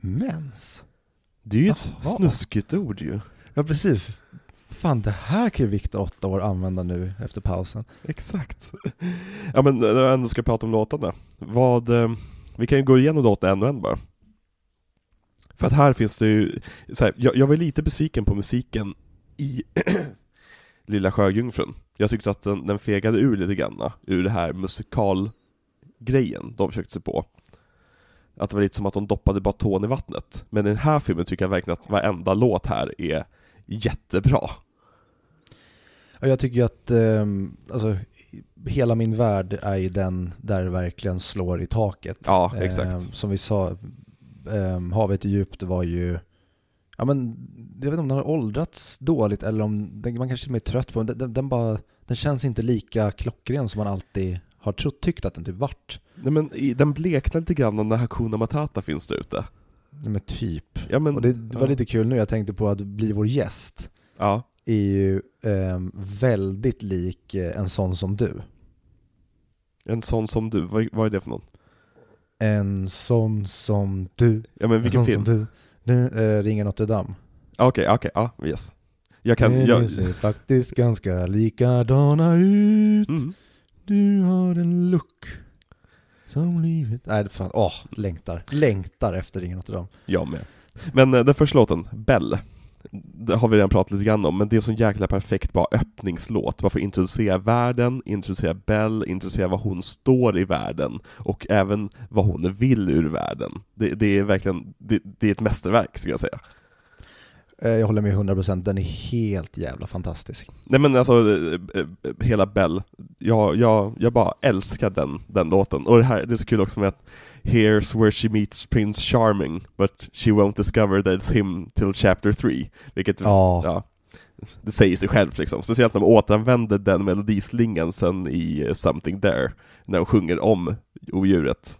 mens? Det är ju ett Jaha. snuskigt ord ju. Ja precis. Fan det här kan ju Viktor, åtta år, använda nu efter pausen. Exakt. Ja men när jag ändå ska prata om låtarna. Vad, eh, vi kan ju gå igenom låten en och en bara. För att här finns det ju, så här, jag, jag var lite besviken på musiken i Lilla Sjöjungfrun. Jag tyckte att den, den fegade ur lite grann, ur det här musikalgrejen de försökte sig på. Att det var lite som att de doppade bara tån i vattnet. Men i den här filmen tycker jag verkligen att varenda låt här är jättebra. Ja, jag tycker ju att ehm, alltså, hela min värld är ju den där det verkligen slår i taket. Ja, exakt. Ehm, som vi sa, um, Havet är djupt var ju, ja men jag vet inte om den har åldrats dåligt eller om den, man kanske är trött på den, den, den bara, den känns inte lika klockren som man alltid har trott, tyckt att den typ vart. Nej men den bleknar lite grann när Hakuna Matata finns där ute. Ja, men typ. Ja men... Och det, det var ja. lite kul nu, jag tänkte på att bli vår gäst Ja. är ju ehm, väldigt lik eh, en sån som du. En sån som du, vad, vad är det för någon? En sån som du. Ja men vilken en sån film? Som du. du äh, Ringer Notre Dame. Ah, Okej, okej, ja, yes. Jag kan, jag... det ser faktiskt ganska likadana ut. Mm. Du har en look som livet... Nej, fan, åh, längtar. Längtar efter Ringer Notre Dame. Jag med. Men eh, den första låten, Bell, det har vi redan pratat lite grann om, men det är en sån jäkla perfekt bara öppningslåt, bara för att introducera världen, introducera Bell, introducera vad hon står i världen, och även vad hon vill ur världen. Det, det är verkligen, det, det är ett mästerverk skulle jag säga. Eh, Jag håller med 100%, den är helt jävla fantastisk. Nej men alltså, eh, eh, hela Bell, jag, jag, jag bara älskar den, den låten. Och det här, det är så kul också med att Here's where she meets Prince Charming, but she won't discover that it's him till chapter 3. Vilket, Ja. ja, det säger sig självt liksom. Speciellt när de återanvänder den melodislingan sen i eh, Something There, när de sjunger om odjuret.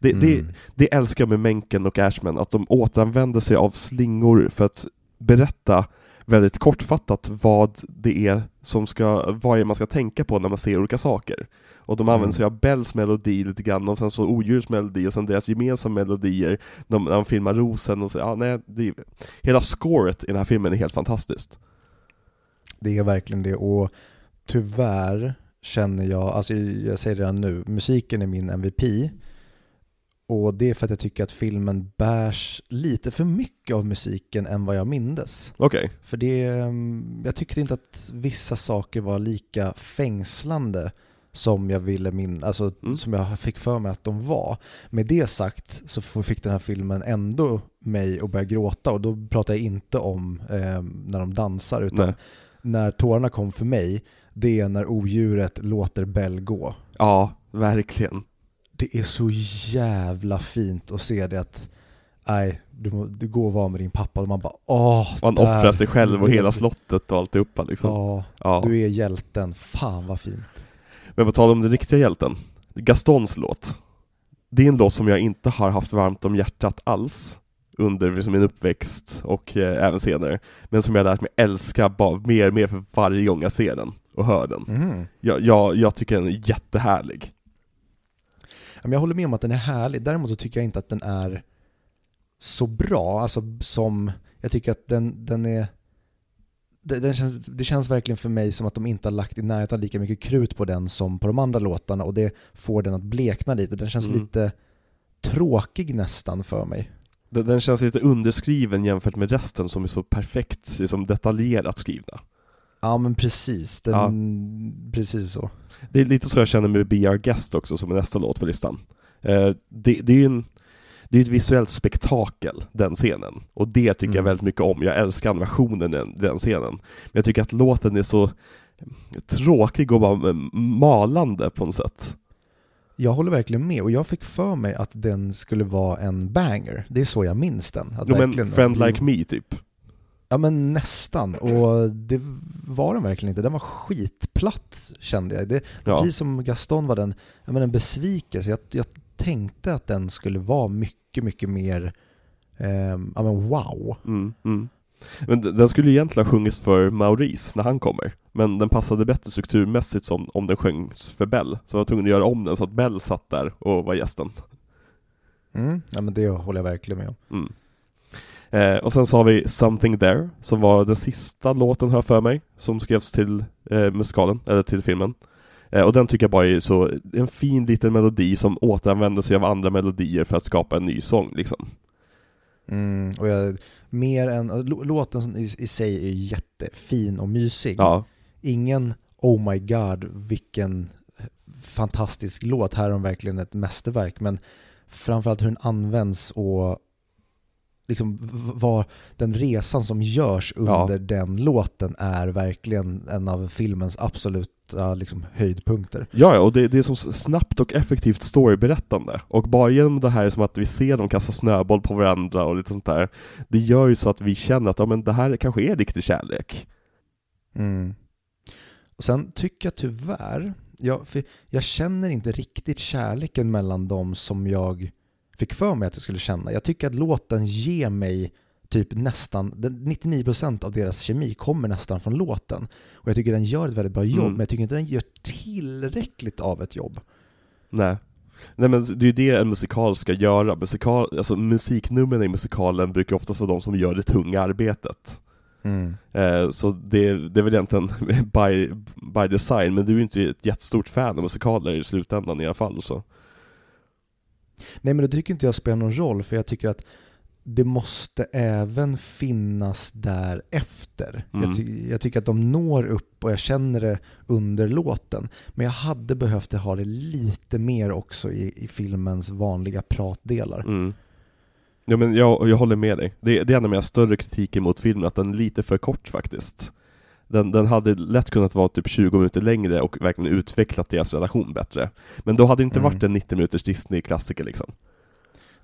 Det, det, Mm. det älskar jag med Menken och Ashman, att de återanvänder sig av slingor för att berätta väldigt kortfattat vad det är som ska, vad är man ska tänka på när man ser olika saker. Och de använder Mm. sig av Bells melodi lite grann, och sen så odjurets melodi, och sen deras gemensamma melodier, de, när de filmar rosen och så, ja nej, det, hela scoret i den här filmen är helt fantastiskt. Det är verkligen det och tyvärr känner jag, alltså jag säger redan nu, musiken är min MVP Och det är för att jag tycker att filmen bärs lite för mycket av musiken än vad jag mindes. Okej. För det, mm, jag tyckte inte att vissa saker var lika fängslande som jag ville min, alltså Mm. som jag fick för mig att de var. Med det sagt så fick den här filmen ändå mig att börja gråta och då pratar jag inte om eh, när de dansar utan Nej. när tårarna kom för mig, det är när odjuret låter Bell gå. Ja, verkligen. Det är så jävla fint att se det att nej, du, må- du går och var med din pappa och man bara åh, Man där offrar sig själv och hela slottet och alltihopa liksom. Ja, Ja. du är hjälten. Fan vad fint. Men på tal om den riktiga hjälten, Gastons låt. Det är en låt som jag inte har haft varmt om hjärtat alls under liksom min uppväxt och eh, även senare. Men som jag lärt mig älska bara mer och mer för varje gång jag ser den och hör den. Mhm. Jag, jag, jag tycker den är jättehärlig. Men jag håller med om att den är härlig. Däremot så tycker jag inte att den är så bra. Alltså som, jag tycker att den, den är det, känns, det känns verkligen för mig som att de inte har lagt i närheten lika mycket krut på den som på de andra låtarna och det får den att blekna lite. Den känns Mm. lite tråkig nästan för mig. Den, den känns lite underskriven jämfört med resten som är så perfekt, liksom detaljerat skrivna. Ja men precis, den, precis så. Det är lite så jag känner med Be Our Guest också, som är nästa låt på listan. Eh, det, det är ju en, det är ett visuellt spektakel, den scenen. Och det tycker jag Mm. väldigt mycket om. Jag älskar animationen i den, den scenen. Men jag tycker att låten är så tråkig och bara malande på något sätt. Jag håller verkligen med och jag fick för mig att den skulle vara en banger. Det är så jag minns den. Att Jo men Friend Like Me typ. Ja men nästan, och det var den verkligen inte. Den var skitplatt kände jag. Det, Ja. Precis som Gaston var den, ja, men en besvikelse. Jag, jag tänkte att den skulle vara mycket, mycket mer, ehm, ja men wow. Mm, mm. Men den skulle egentligen ha sjungits för Maurice när han kommer. Men den passade bättre strukturmässigt som om den sjöngs för Bell. Så jag var tvungen att göra om den så att Bell satt där och var gästen. Mm. Ja men det håller jag verkligen med om. Mm. Eh, och sen så har vi Something There, som var den sista låten hör för mig, som skrevs till eh, musikalen, eller till filmen. Eh, och den tycker jag bara är så, en fin liten melodi som återanvänder sig av andra melodier för att skapa en ny sång liksom. Mm. Och jag, mer än, lå- låten i, i sig är jättefin och mysig. Ja, Ingen oh my god vilken fantastisk låt, här är de verkligen ett mästerverk. Men framförallt hur den används och liksom vad den resan som görs under den låten är verkligen en av filmens absoluta liksom, höjdpunkter. ja, ja, och det, det är så snabbt och effektivt storyberättande. Och bara genom det här som att vi ser dem kasta snöboll på varandra och lite sånt där, det gör ju så att vi känner att ja, men det här kanske är riktig kärlek. Mm. Och sen tycker jag tyvärr, jag, för jag känner inte riktigt kärleken mellan dem som jag fick för mig att jag skulle känna. Jag tycker att låten ger mig typ nästan, den- 99% av deras kemi kommer nästan från låten. Och jag tycker den gör ett väldigt bra jobb, Mm. men jag tycker inte den gör tillräckligt av ett jobb. Nej. Nej men det är ju det en musikal ska göra. Musikal, alltså musiknumren i musikalen brukar oftast vara de som gör det tunga arbetet. Eh, så det, det är väl egentligen by, by design, men du är ju inte ett jättestort fan av musikaler i slutändan i alla fall. Så. Nej men det tycker inte jag spelar någon roll, för jag tycker att det måste även finnas därefter. Mm. Jag, ty- jag tycker att de når upp och jag känner det under låten. Men jag hade behövt ha det lite mer också i, i filmens vanliga pratdelar. Mm. Ja men jag, jag håller med dig. Det, det är en av mina större kritiker mot filmen, att den är lite för kort faktiskt. Den, den hade lätt kunnat vara typ 20 minuter längre och verkligen utvecklat deras relation bättre. Men då hade det inte Mm. varit en 90 minuters Disney-klassiker liksom.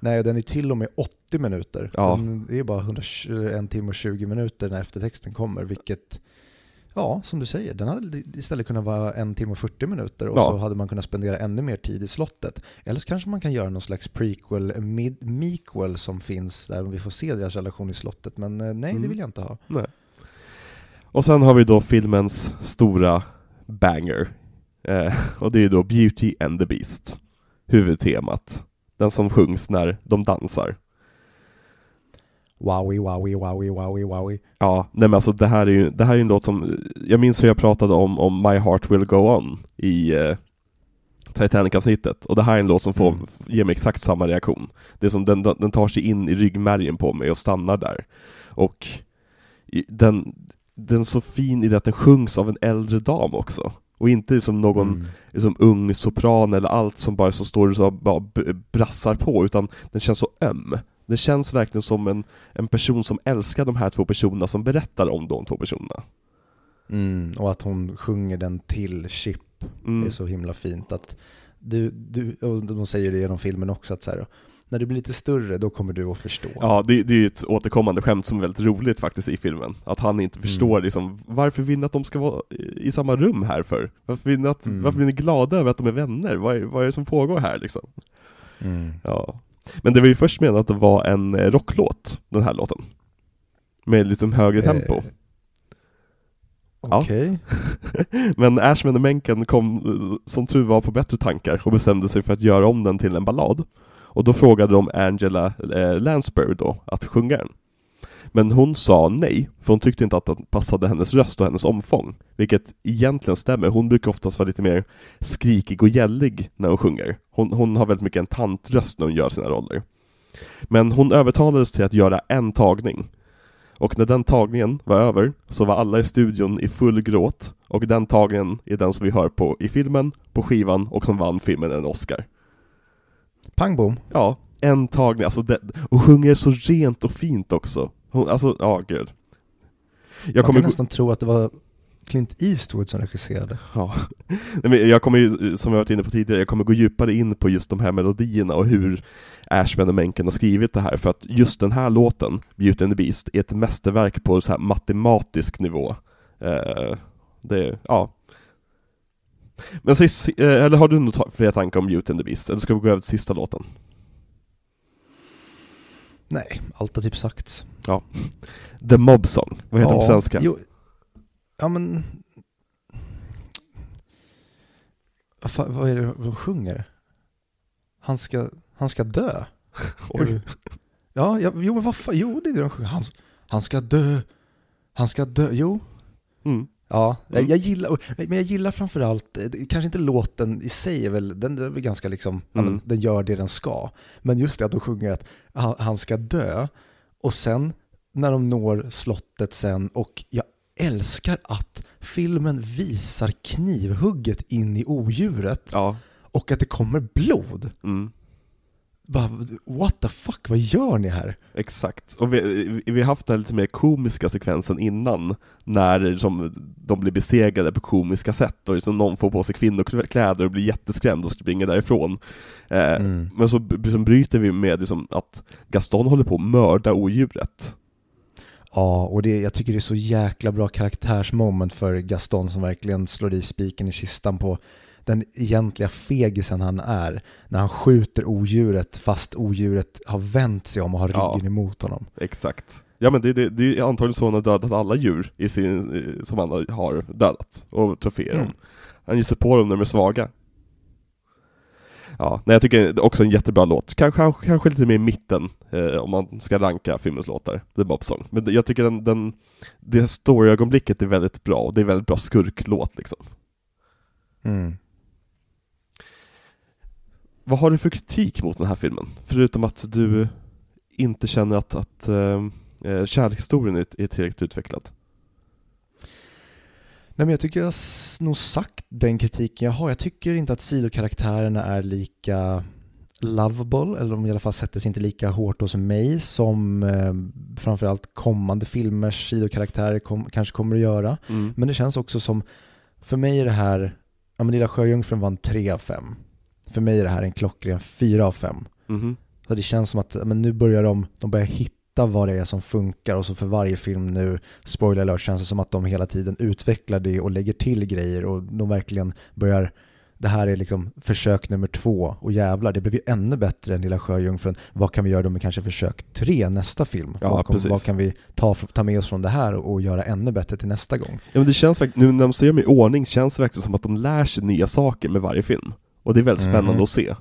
Nej, den är till och med 80 minuter. Ja. Den är bara 120, en timme och 20 minuter när eftertexten kommer, vilket Ja, som du säger, den hade istället kunnat vara en timme och 40 minuter och Ja. så hade man kunnat spendera ännu mer tid i slottet. Eller så kanske man kan göra någon slags prequel, mid, mequel som finns där vi får se deras relation i slottet. Men eh, nej, det Mm. vill jag inte ha. Nej. Och sen har vi då filmens stora banger. Eh, och det är ju då Beauty and the Beast. Huvudtemat. Den som sjungs när de dansar. Wowie, wowie, wowie, wowie, wowie. Ja, nej men alltså det här är ju, det här är en låt som, jag minns hur jag pratade om, om My Heart Will Go On i eh, Titanic-avsnittet, och det här är en låt som får, Mm. ger mig exakt samma reaktion. Det är som den, den tar sig in i ryggmärgen på mig och stannar där. Och den, den är så fin i det att den sjungs av en äldre dam också. Och inte som någon Mm. liksom ung sopran eller allt som bara så står och så bara brassar på, utan den känns så öm. Den känns verkligen som en, en person som älskar de här två personerna som berättar om de två personerna. Mm, och att hon sjunger den till Chip Mm. är så himla fint. Att du, du, och de säger det genom filmen också, att så här, när du blir lite större då kommer du att förstå. Ja, det, det är ju ett återkommande skämt som är väldigt roligt faktiskt i filmen. Att han inte förstår Mm. liksom, varför vill ni att de ska vara i samma rum här för? Varför vill ni, att, Mm. varför blir ni glada över att de är vänner? Vad är, vad är det som pågår här liksom? Mm. Ja. Men det var ju först menat att det var en eh, rocklåt, den här låten. Med lite högre tempo. Eh. Okej. Men Ashman och Menken kom eh, som tur var på bättre tankar och bestämde sig för att göra om den till en ballad. Och då frågade de Angela eh, Lansbury då att sjunga den. Men hon sa nej, för hon tyckte inte att den passade hennes röst och hennes omfång. Vilket egentligen stämmer, hon brukar oftast vara lite mer skrikig och gällig när hon sjunger. Hon, hon har väldigt mycket en tantröst när hon gör sina roller. Men hon övertalades till att göra en tagning. Och när den tagningen var över så var alla i studion i full gråt och den tagningen är den som vi hör på i filmen, på skivan och som vann filmen en Oscar. Pang bom. Ja, en tagning, alltså det, och sjunger så rent och fint också. Hon, alltså, ja gud. Jag kommer kan nästan tro att det var Clint Eastwood som regisserade. ja. Nej, men jag kommer ju, som jag varit inne på tidigare, jag kommer gå djupare in på just de här melodierna och hur Ashman och Menken har skrivit det här, för att just den här låten, Beauty and the Beast, är ett mästerverk på så här matematisk nivå. Eh, det, ja. Men sist, eh, eller har du några fler tankar om Beauty and the Beast, eller ska vi gå över till sista låten? Nej, allt har typ sagts. The Mob Song, vad heter den på Ja, svenska? Jo, ja men... Vad, fan, vad är det de sjunger? Han ska, han ska dö. Oj. Ja, ja, jo men vad fan, jo det är det de sjunger. Han, han ska dö, han ska dö, jo. Mm. Ja, jag, jag gillar, men jag gillar framförallt, eh, kanske inte låten i sig är väl, den är väl ganska liksom, Mm. den gör det den ska. Men just det att de sjunger att han, han ska dö, och sen när de når slottet sen, och jag älskar att filmen visar knivhugget in i odjuret, Ja. och att det kommer blod. Mm. Bara, what the fuck, vad gör ni här? Exakt, och vi, vi har haft den lite mer komiska sekvensen innan, när som, de blir besegrade på komiska sätt, och liksom någon får på sig kvinnokläder och blir jätteskrämd och springer därifrån. Eh, Mm. Men så liksom bryter vi med liksom att Gaston håller på att mörda odjuret. Ja, och det, jag tycker det är så jäkla bra karaktärsmoment för Gaston som verkligen slår i spiken i kistan på den egentliga fegisen han är. När han skjuter odjuret fast odjuret har vänt sig om och har Ja. ryggen emot honom. Exakt. Ja men det, det, det är antagligen så han har dödat alla djur i sin, som han har dödat, och troféer Mm. dem. Han sig på dem när de är svaga. Ja, nej, jag tycker det är också en jättebra låt. Kanske, kanske lite mer i mitten, eh, om man ska ranka filmens låtar, The Bob Song. Men jag tycker den, den det storyögonblicket är väldigt bra, och det är väldigt bra skurklåt liksom. Mm. Vad har du för kritik mot den här filmen? Förutom att du inte känner att, att eh, eh, kärlekshistorien är, är tillräckligt utvecklad. Nej men jag tycker jag har nog sagt den kritiken jag har. Jag tycker inte att sidokaraktärerna är lika lovable, eller de i alla fall sätter sig inte lika hårt hos mig som eh, framförallt kommande filmers sidokaraktärer kom, kanske kommer att göra. Mm. Men det känns också som, för mig är det här, ja men Lilla Sjöjungfrun var en 3 av 5. För mig är det här en klockren 4 av 5. Mhm. Så det känns som att men nu börjar de, de börjar hitta vad det är som funkar och så för varje film nu, spoiler alert, känns det som att de hela tiden utvecklar det och lägger till grejer och de verkligen börjar det här är liksom försök nummer två och jävlar, det blev ju ännu bättre än Lilla Sjöjungfrun. Vad kan vi göra då med kanske försök tre nästa film? Ja, vad, kom, vad kan vi ta, ta med oss från det här och, och göra ännu bättre till nästa gång? Ja men det känns nu när de ser dem i ordning känns det verkligen som att de lär sig nya saker med varje film. Och det är väldigt spännande Mhm. att se.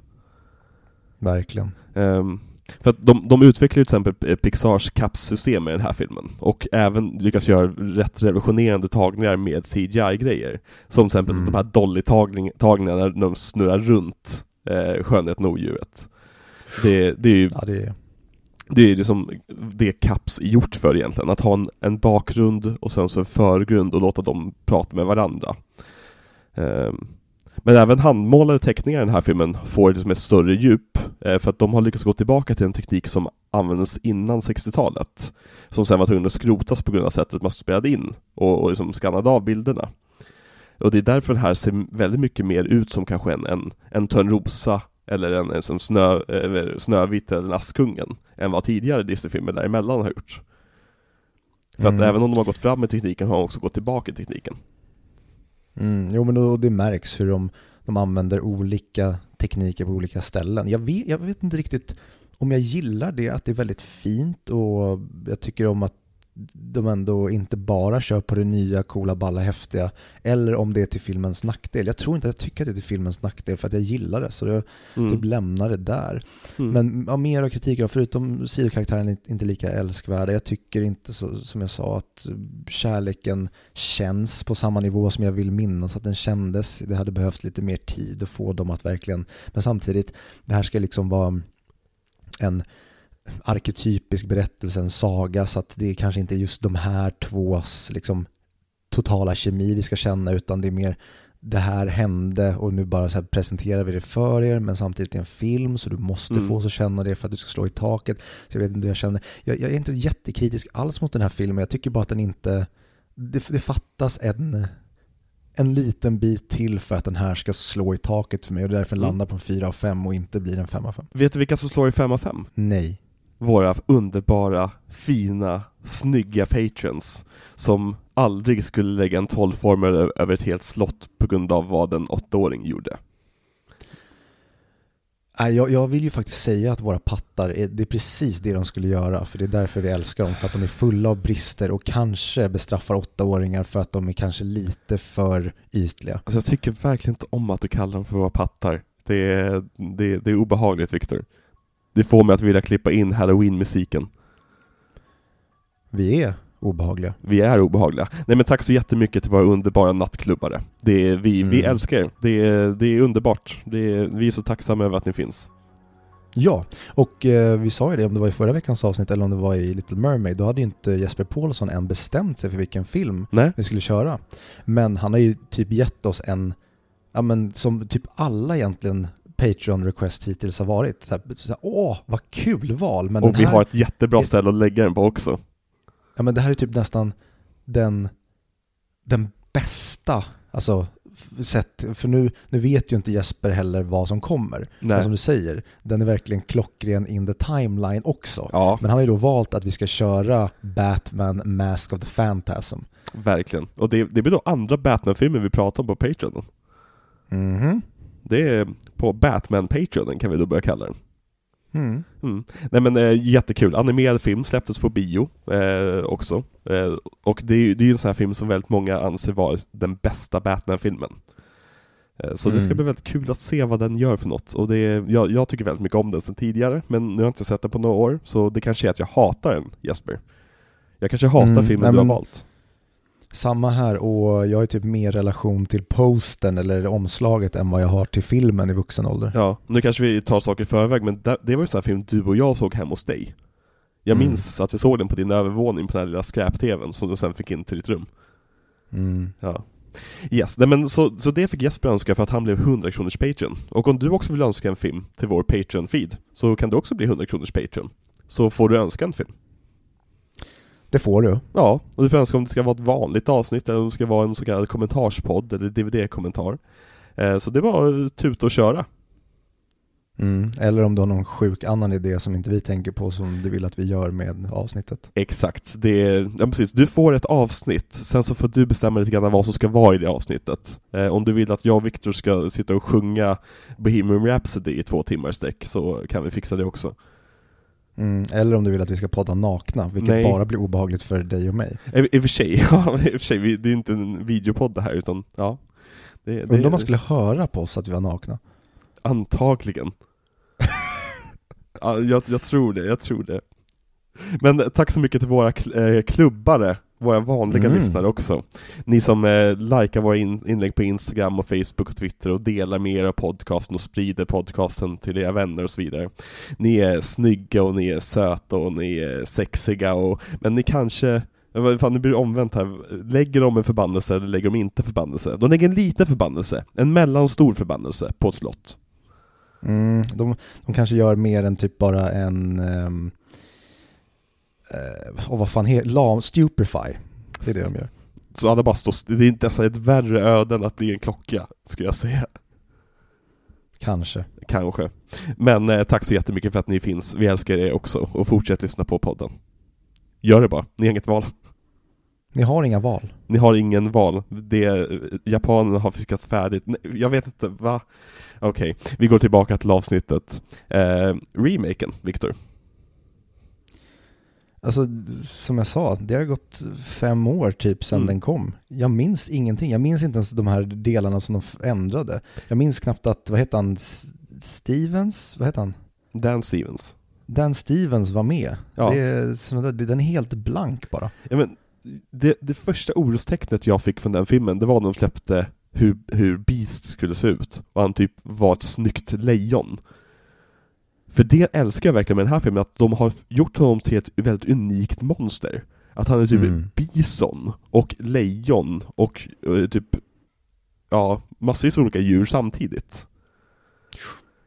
Verkligen. Ehm, För att de, de utvecklar ju till exempel Pixars kapsystem i den här filmen, och även lyckas göra rätt revolutionerande tagningar med CGI-grejer. Som till exempel Mm. de här Dolly-tagningarna när de snurrar runt eh, Skönheten och odjuret. Det, det är ju Ja, det är... det är liksom det Caps är gjort för egentligen, att ha en, en bakgrund och sen så en förgrund och låta dem prata med varandra. Ehm, men även handmålade teckningar i den här filmen får liksom ett större djup, eh, för att de har lyckats gå tillbaka till en teknik som användes innan 60-talet, som sen var tvungen att skrotas på grund av sättet man spelade in och, och liksom skannade av bilderna. Och det är därför den här ser väldigt mycket mer ut som kanske en, en, en Törnrosa eller en, en som snö, eller Snövit eller en Askungen än vad tidigare Disney-filmer däremellan har gjort. För Mm. att även om de har gått fram med tekniken har de också gått tillbaka i tekniken. Mm, jo men då, det märks hur de, de använder olika tekniker på olika ställen. Jag vet, jag vet inte riktigt om jag gillar det, att det är väldigt fint och jag tycker om att de ändå inte bara kör på det nya, coola, balla, häftiga. Eller om det är till filmens nackdel. Jag tror inte att jag tycker att det är till filmens nackdel för att jag gillar det. Så jag Mm. typ lämnar det där. Mm. Men ja, mer av kritiken, förutom sidokaraktären är inte lika älskvärda. Jag tycker inte, så, som jag sa, att kärleken känns på samma nivå som jag vill minnas att den kändes. Det hade behövt lite mer tid att få dem att verkligen, men samtidigt, det här ska liksom vara en arketypisk berättelse, en saga, så att det kanske inte är just de här tvås liksom, totala kemi vi ska känna, utan det är mer det här hände och nu bara så här presenterar vi det för er men samtidigt är det en film så du måste Mm. få oss att känna det för att du ska slå i taket. Så jag vet inte hur jag känner. Jag, jag är inte jättekritisk alls mot den här filmen. Jag tycker bara att den inte... Det, det fattas en, en liten bit till för att den här ska slå i taket för mig och är därför Mm. landar på en 4 av 5 och inte blir en 5 av 5. Vet du vilka som slår i 5 av 5? Nej. Våra underbara, fina, snygga patrons som aldrig skulle lägga en 12-formel över ett helt slott på grund av vad en åttaåring gjorde. Jag, jag vill ju faktiskt säga att våra pattar, är, det är precis det de skulle göra. För det är därför vi älskar dem. För att de är fulla av brister och kanske bestraffar åttaåringar för att de är kanske lite för ytliga. Alltså jag tycker verkligen inte om att du kallar dem för våra pattar. Det är, det, det är obehagligt Viktor. Det får mig att vilja klippa in halloween-musiken. Vi är obehagliga. Vi är obehagliga. Nej men tack så jättemycket till våra underbara nattklubbare. Det är, vi, vi Mm. älskar er. Det är, det är underbart. Det är, vi är så tacksamma över att ni finns. Ja, och eh, vi sa ju det om det var i förra veckans avsnitt eller om det var i Little Mermaid. Då hade ju inte Jesper Paulsson än bestämt sig för vilken film Nej? vi skulle köra. Men han har ju typ gett oss en, ja men som typ alla egentligen Patreon-request hittills har varit. Så här, så här, Åh, vad kul val! Men Och vi här, har ett jättebra ställe att lägga den på också. ja, men det här är typ nästan den, den bästa, alltså sett, för nu, nu vet ju inte Jesper heller vad som kommer. Men som du säger, den är verkligen klockren in the timeline också. Ja, Men han har ju då valt att vi ska köra Batman Mask of the Phantasm. verkligen. Och det, det blir då andra Batman-filmer vi pratar om på Patreon. Mhm. Det är på Batman-Patreonen kan vi då börja kalla den. Mm. Mm. Nej men eh, jättekul, animerad film släpptes på bio eh, också. Eh, och det är ju det är en sån här film som väldigt många anser vara den bästa Batman-filmen. Eh, så det ska Mm. bli väldigt kul att se vad den gör för något. Och det är, jag, jag tycker väldigt mycket om den sedan tidigare, men nu har jag inte sett den på några år, så det kanske är att jag hatar den, Jesper. Jag kanske hatar Mm, filmen nej, du har men- valt. Samma här och jag har typ mer relation till posten eller omslaget än vad jag har till filmen i vuxen ålder. Ja, nu kanske vi tar saker i förväg, men det, var ju en sån här film du och jag såg hemma hos dig. Jag Mm. minns att vi såg den på din övervåning på den här lilla skräp-tvn som du sen fick in till ditt rum. Mm. Ja. Yes, nej men så, så det fick Jesper önska för att han blev 100 kronors Patreon. Och om du också vill önska en film till vår Patreon-feed, så kan du också bli 100 kronors Patreon. Så får du önska en film. Det får du. Ja, och du får önska om det ska vara ett vanligt avsnitt eller om det ska vara en så kallad kommentarspodd eller DVD-kommentar. Eh, så det var tuta och köra. Mm. Eller om du har någon sjuk annan idé som inte vi tänker på som du vill att vi gör med avsnittet. Exakt, det är, ja precis, du får ett avsnitt, sen så får du bestämma lite grann vad som ska vara i det avsnittet. Eh, om du vill att jag och Viktor ska sitta och sjunga Bohemian Rhapsody i två timmar sträck så kan vi fixa det också. Mm. Eller om du vill att vi ska podda nakna, vilket Nej. bara blir obehagligt för dig och mig. I, i och för sig, ja, i och för sig, det är inte en videopodd det här utan, ja. Det, det, Undrar om man skulle höra på oss att vi var nakna. Antagligen. Ja, jag, jag tror det, jag tror det. Men tack så mycket till våra eh, klubbare, våra vanliga Mm. lyssnare också. Ni som eh, likar våra in- inlägg på Instagram och Facebook och Twitter och delar med era podcasten och sprider podcasten till era vänner och så vidare. Ni är snygga och ni är söta och ni är sexiga och, men ni kanske vad Fan, nu blir det omvänt här. Lägger de en förbannelse eller lägger de inte förbannelse? De lägger en liten förbannelse, en mellanstor förbannelse, på ett slott. Mm, de, de kanske gör mer än typ bara en, um, uh, och vad fan heter lam, stupefy. Det är det de gör. Så alla bara står, det är inte alltså ett värre öde än att bli en klocka, skulle jag säga. Kanske. Kanske. Men eh, tack så jättemycket för att ni finns, vi älskar er också, och fortsätt lyssna på podden. Gör det bara, ni har inget val. Ni har inga val. Ni har ingen val. Det, japanerna har fiskat färdigt. Nej, Jag vet inte, va? Okej, vi går tillbaka till avsnittet. Eh, remaken, Viktor. Alltså som jag sa, det har gått fem år typ sedan Mm. den kom. Jag minns ingenting. Jag minns inte ens de här delarna som de ändrade. Jag minns knappt att, vad heter han, Stevens? Vad heter han? Dan Stevens. Dan Stevens var med. Ja. Det är där, den är helt blank bara. Ja, men, det, det första orostecknet jag fick från den filmen, det var när de släppte hur, hur Beast skulle se ut. Och han typ var ett snyggt lejon. För det älskar jag verkligen med den här filmen, att de har gjort honom till ett väldigt unikt monster. Att han är typ Mm. bison, och lejon, och eh, typ, ja, massvis olika djur samtidigt.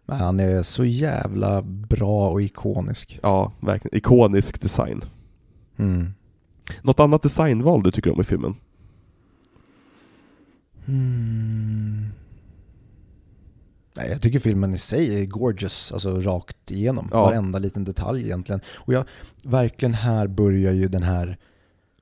Men han är så jävla bra och ikonisk. Ja, verkligen. Ikonisk design. Mm. Något annat designval du tycker om i filmen? Mm. Nej, jag tycker filmen i sig är gorgeous, alltså rakt igenom. Ja. Varenda liten detalj egentligen. Och jag, verkligen här börjar ju den här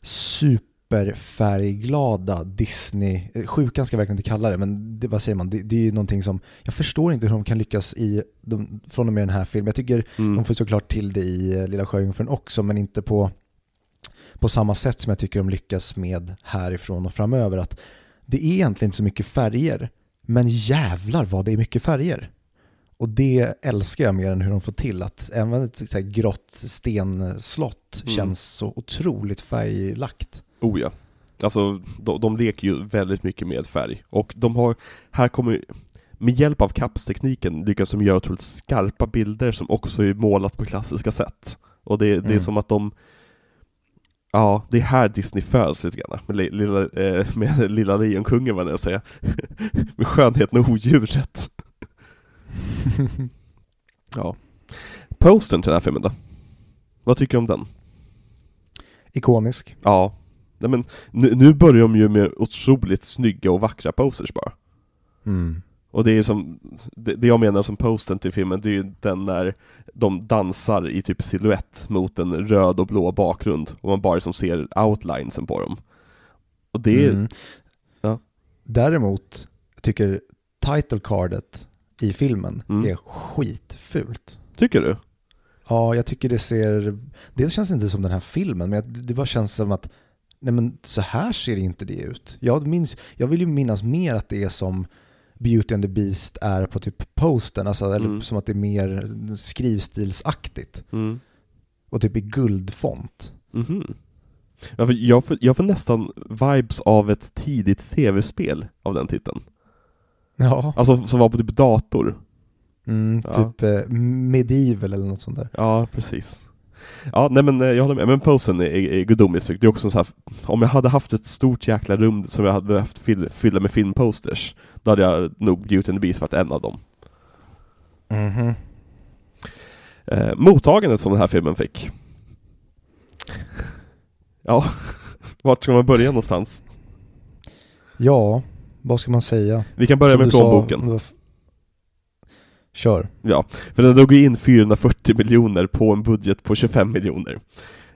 superfärgglada Disney, eh, sjukan ska jag verkligen inte kalla det, men det, vad säger man, det, det är ju någonting som, jag förstår inte hur de kan lyckas i, de, från och med den här filmen. Jag tycker Mm. de får såklart till det i eh, Lilla Sjöjungfrun också, men inte på, på samma sätt som jag tycker de lyckas med härifrån och framöver. Att det är egentligen inte så mycket färger, men jävlar vad det är mycket färger. Och det älskar jag mer än hur de får till att även ett så här grått stenslott Mm. känns så otroligt färglagt. Oh ja. Alltså, de, de leker ju väldigt mycket med färg. Och de har, här kommer, med hjälp av kapstekniken lyckas de göra otroligt skarpa bilder som också är målat på klassiska sätt. Och det, det är Mm. som att de, ja, det är här Disney föds lite grann. Med, li- lilla, eh, med Lilla Lejonkungen vad jag säga. med skönheten och odjuret. Ja. Postern till den här filmen då? Vad tycker du om den? Ikonisk. Ja, Nej, men nu, nu börjar de ju med otroligt snygga och vackra posters bara. Mm. Och det är som, det, det jag menar som posten till filmen, det är ju den när de dansar i typ silhuett mot en röd och blå bakgrund, och man bara som ser outlinesen på dem. Och det är, Mm. ja. Däremot tycker title cardet i filmen Mm. är skitfult. tycker du? Ja, jag tycker det ser, det känns inte som den här filmen, men det bara känns som att, nej men så här ser inte det ut. Jag, minns, jag vill ju minnas mer att det är som Beauty and the Beast är på typ posten, alltså, eller Mm. som att det är mer skrivstilsaktigt. Mm. Och typ i guldfont. Mhm. Ja, för jag, får, jag får nästan vibes av ett tidigt tv-spel av den titeln. Ja, Alltså som var på typ dator. mm, Ja. typ eh, Medieval eller något sånt där. Ja, precis. Ja, nej men eh, jag håller med. Men posen är, är, gudomligt snygg. Det är också så här, om jag hade haft ett stort jäkla rum som jag hade behövt fylla, med filmposters, då hade jag nog Beauty and the Beast varit en av dem. Mhm. Eh, mottagandet som den här filmen fick. Ja, vart ska man börja någonstans? Ja, vad ska man säga? Vi kan börja Som med du sa, plånboken. det var f- Kör. Ja, för den drog in 440 miljoner på en budget på 25 miljoner.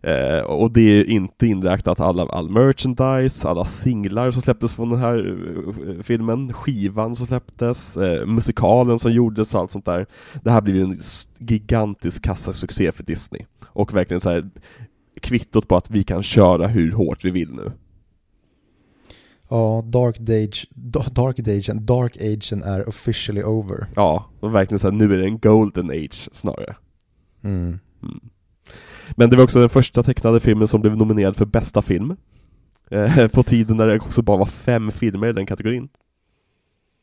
Eh, och det är inte inräknat alla, all merchandise, alla singlar som släpptes från den här eh, eh filmen, skivan som släpptes, eh, musikalen som gjordes och allt sånt där. Det här blev ju en gigantisk kassasuccé för Disney. Och verkligen så här kvittot på att vi kan köra hur hårt vi vill nu. Ja, Dark Age, Da- Dark Agen, Dark Agen är officially over. Ja, och verkligen så här, nu är det en golden age snarare. Mm. Mm. Men det var också den första tecknade filmen som blev nominerad för bästa film. Eh, på tiden när det också bara var fem filmer i den kategorin.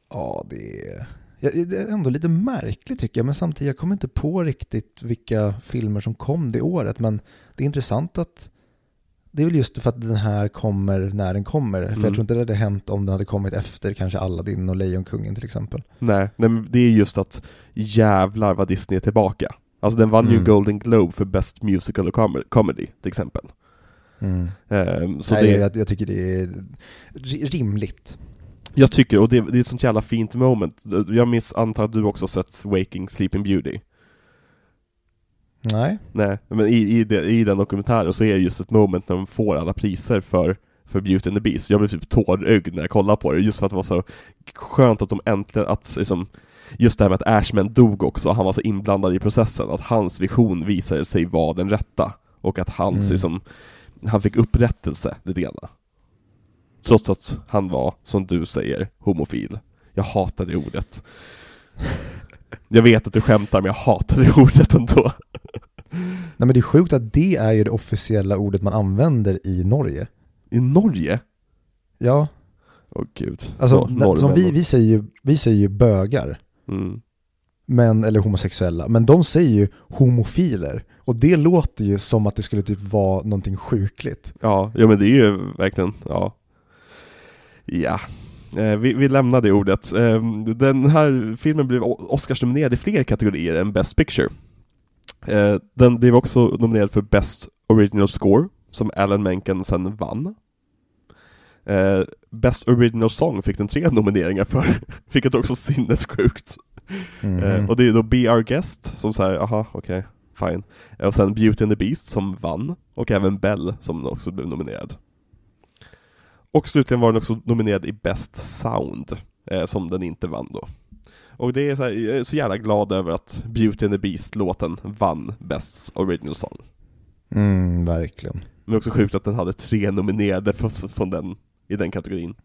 Ja, det är... Ja, det är ändå lite märkligt tycker jag, men samtidigt, jag kommer inte på riktigt vilka filmer som kom det året, men det är intressant att det är väl just för att den här kommer när den kommer, för Mm. jag tror inte det hade hänt om den hade kommit efter kanske Aladdin och Lejonkungen till exempel. Nej, nej men det är just att jävlar vad Disney är tillbaka. Alltså den vann ju Mm. Golden Globe för Best Musical och Com- Comedy till exempel. Mm. Ehm, så Nej, det, jag, jag tycker det är ri- rimligt. jag tycker, och det, det är ett sånt jävla fint moment. Jag minns, antar att du också sett Waking Sleeping Beauty? Nej. Nej, men i, i, det, i den dokumentären så är det just ett moment när de får alla priser för, för Beauty and the Beast. Jag blev typ tårögd när jag kollade på det, just för att det var så skönt att de äntligen, att liksom, just det här med att Ashman dog också, han var så inblandad i processen, att hans vision visade sig vara den rätta. Och att hans, Mm. liksom, han fick upprättelse lite grann. Trots att han var, som du säger, homofil. Jag hatar det ordet. Jag vet att du skämtar, men jag hatar det ordet ändå. Nej men det är sjukt att det är ju det officiella ordet man använder i Norge. I Norge? Ja, Åh gud. alltså Nor- som vi, vi, säger ju, vi säger ju bögar, Mm. men, eller homosexuella, men de säger ju homofiler. Och det låter ju som att det skulle typ vara någonting sjukligt. Ja, ja men det är ju verkligen, ja. Ja. Eh, vi, vi lämnar det ordet. Eh, den här filmen blev Oscars-nominerad i fler kategorier än Best Picture. Eh, den blev också nominerad för Best Original Score, som Alan Menken sen vann. Best Original Song fick den tre nomineringar för, vilket också är sinnessjukt. Eh, och det är då Be Our Guest som säger, aha, okej, fine. Eh, Och sen Beauty and the Beast som vann, och även Belle som också blev nominerad. Och slutligen var den också nominerad i Best Sound, eh, som den inte vann då. Och det är så här, jag är så jävla glad över att Beauty and the Beast-låten vann Best Original Song. Mm, verkligen. Men också sjukt att den hade tre nominerade från, från den, i den kategorin.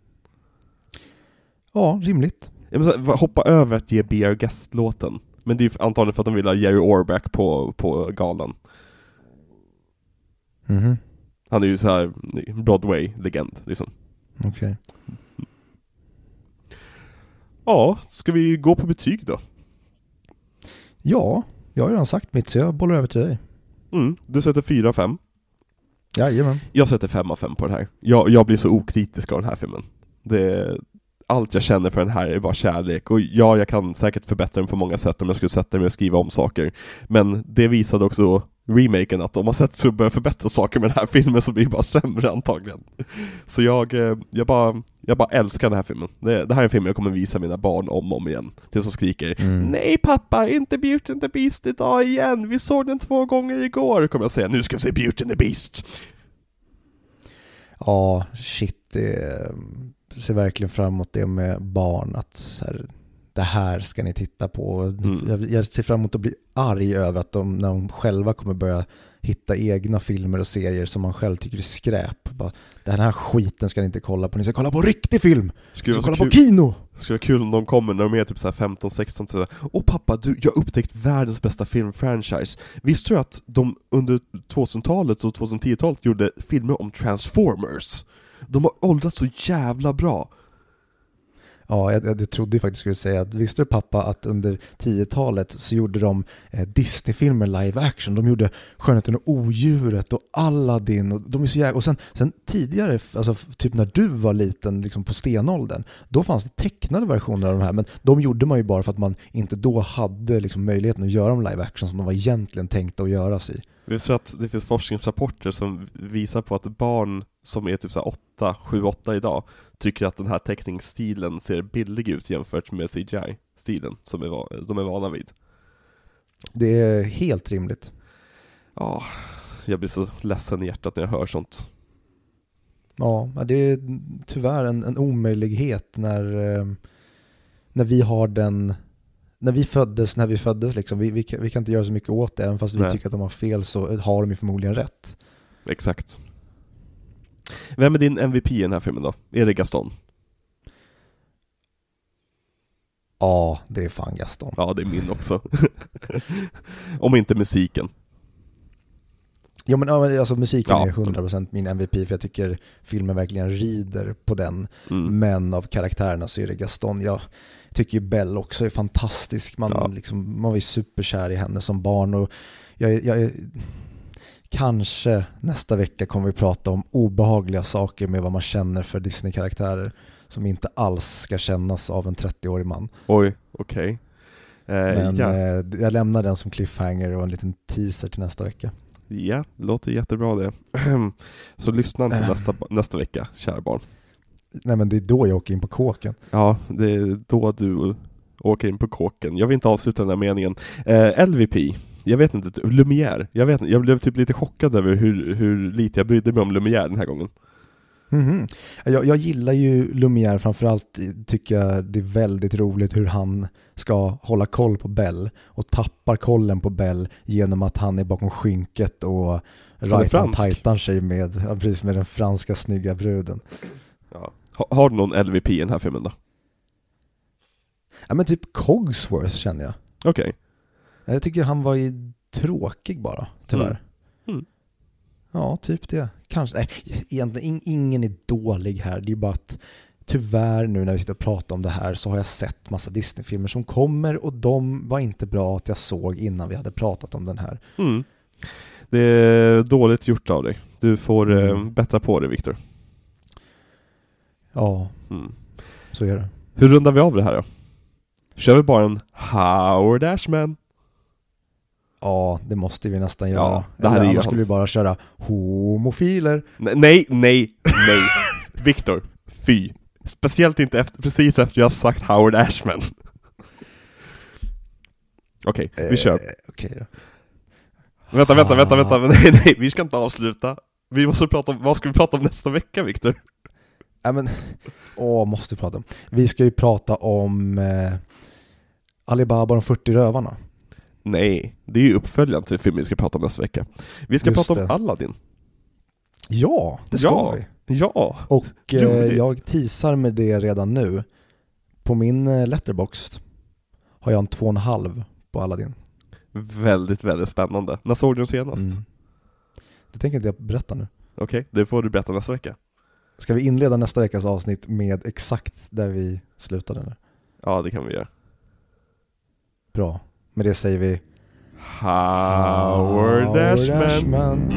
Ja, rimligt. Här, hoppa över att ge Our Guest-låten. Men det är ju antagligen för att de vill ha Jerry Orbach på, på galan. Mhm. Han är ju så här Broadway-legend liksom. Okej. Ja, ska vi gå på betyg då? Ja, jag har redan sagt mitt så jag bollar över till dig. Mm, du sätter 4 av 5. Jajamän. Jag sätter 5 av 5 på den här. Jag, jag blir så okritisk av den här filmen. Det, allt jag känner för den här är bara kärlek, och ja, jag kan säkert förbättra den på många sätt om jag skulle sätta mig och skriva om saker. Men det visade också remaken att man sätter sig och börjar förbättra saker med den här filmen så blir det bara sämre antagligen. Så jag, eh, jag, bara, jag bara älskar den här filmen. Det, det här är en film jag kommer visa mina barn om och om igen. Tills de skriker Mm. Nej pappa, inte Beauty and the Beast idag igen! Vi såg den två gånger igår! Kommer jag säga, nu ska vi se Beauty and the Beast! Ja, shit, det ser verkligen fram emot det med barn, att så här, det här ska ni titta på. Mm. Jag, jag ser fram emot att bli arg över att de, när de själva kommer börja hitta egna filmer och serier som man själv tycker är skräp. Bara, den här skiten ska ni inte kolla på, ni ska kolla på riktig film! Ni ska kolla på kul, kino! skulle vara kul om de kommer när de är typ så här 15-16 så Åh pappa, du, jag har upptäckt världens bästa filmfranchise. Visste du att de under 2000-talet och 2010-talet gjorde filmer om Transformers? De har åldrats så jävla bra. Ja, jag, jag trodde ju faktiskt skulle säga att visste du pappa att under 10-talet så gjorde de eh, Disney-filmer live action. De gjorde Skönheten och odjuret och Aladdin och de är så jävla... Och sen, sen tidigare, alltså typ när du var liten, liksom på stenåldern, då fanns det tecknade versioner av de här, men de gjorde man ju bara för att man inte då hade liksom möjligheten att göra de live action som de var egentligen tänkta att göras i. Visst för att det finns forskningsrapporter som visar på att barn som är typ 8, 7, 8 idag tycker att den här teckningsstilen ser billig ut jämfört med CGI-stilen som är, de är vana vid. Det är helt rimligt. Ja, jag blir så ledsen i hjärtat när jag hör sånt. Ja, men det är tyvärr en, en omöjlighet när, eh, när vi har den, när vi föddes, när vi föddes liksom, vi, vi, kan, vi kan inte göra så mycket åt det, även fast vi Nej. tycker att de har fel så har de ju förmodligen rätt. Exakt. Vem är din MVP i den här filmen då? Är det Gaston? Ja, det är fan Gaston. Ja, det är min också. Om inte musiken. Ja men alltså musiken Ja. är 100% min MVP för jag tycker filmen verkligen rider på den. Mm. Men av karaktärerna så är det Gaston. Jag tycker ju Belle också är fantastisk. Man, Ja. liksom, man var ju superkär i henne som barn och jag, jag, kanske nästa vecka kommer vi prata om obehagliga saker med vad man känner för Disney-karaktärer som inte alls ska kännas av en 30-årig man. Oj, okej. Eh, Men ja. eh, jag lämnar den som cliffhanger och en liten teaser till nästa vecka. ja, låter jättebra det. Så lyssna inte Äh. nästa, nästa vecka, kära barn. Nej men det är då jag åker in på kåken. Ja, det är då du åker in på kåken. Jag vill inte avsluta den här meningen. Eh, LVP, jag vet inte, Lumière. Jag, vet, jag blev typ lite chockad över hur, hur lite jag brydde mig om Lumière den här gången. Mhm. Jag, jag gillar ju Lumière framförallt tycker jag det är väldigt roligt hur han ska hålla koll på Bell och tappar kollen på Bell genom att han är bakom skynket och är right fransk. tajtar sig med, ja, precis med den franska snygga bruden. Ja. Ha, har du någon LVP i den här filmen då? Ja men typ Cogsworth känner jag. Okej. Jag tycker han var ju tråkig bara, tyvärr. Mm. Mm. Ja, typ det. Kanske. Nej, egentligen in, ingen är dålig här. Det är bara att tyvärr nu när vi sitter och pratar om det här så har jag sett massa Disney-filmer som kommer och de var inte bra att jag såg innan vi hade pratat om den här. Mm. Det är dåligt gjort av dig. Du får eh, Mm. bättra på det Viktor. Ja, Mm. så är det. Hur rundar vi av det här då? Kör vi bara en Howard Ashman? Ja, det måste vi nästan Ja, göra. det här Eller är annars skulle vi bara köra homofiler. Nej, nej, nej, nej. Viktor, fy. Speciellt inte efter, precis efter jag sagt Howard Ashman. Okej, vi kör. Eh, Okej då. Vänta, vänta, vänta, Ah. vänta, nej, nej, vi ska inte avsluta. Vi måste prata om, vad ska vi prata om nästa vecka Viktor? Nej men, åh, måste prata om. Vi ska ju prata om eh, Alibaba och de 40 rövarna. Nej, det är ju uppföljaren till filmen vi ska prata om nästa vecka. Vi ska Just prata om det. Aladdin. Ja, det ska Ja. vi. Ja! Och eh, jag teasar med det redan nu. På min eh, letterbox har jag en 2,5 på Aladdin. Väldigt, väldigt spännande. När såg du den senast? Mm. Det tänker inte jag berätta nu. Okej, det får du berätta nästa vecka. Ska vi inleda nästa veckas avsnitt med exakt där vi slutade nu? Ja, det kan vi göra. Bra. Med det säger vi Howard Ashman. Ashman.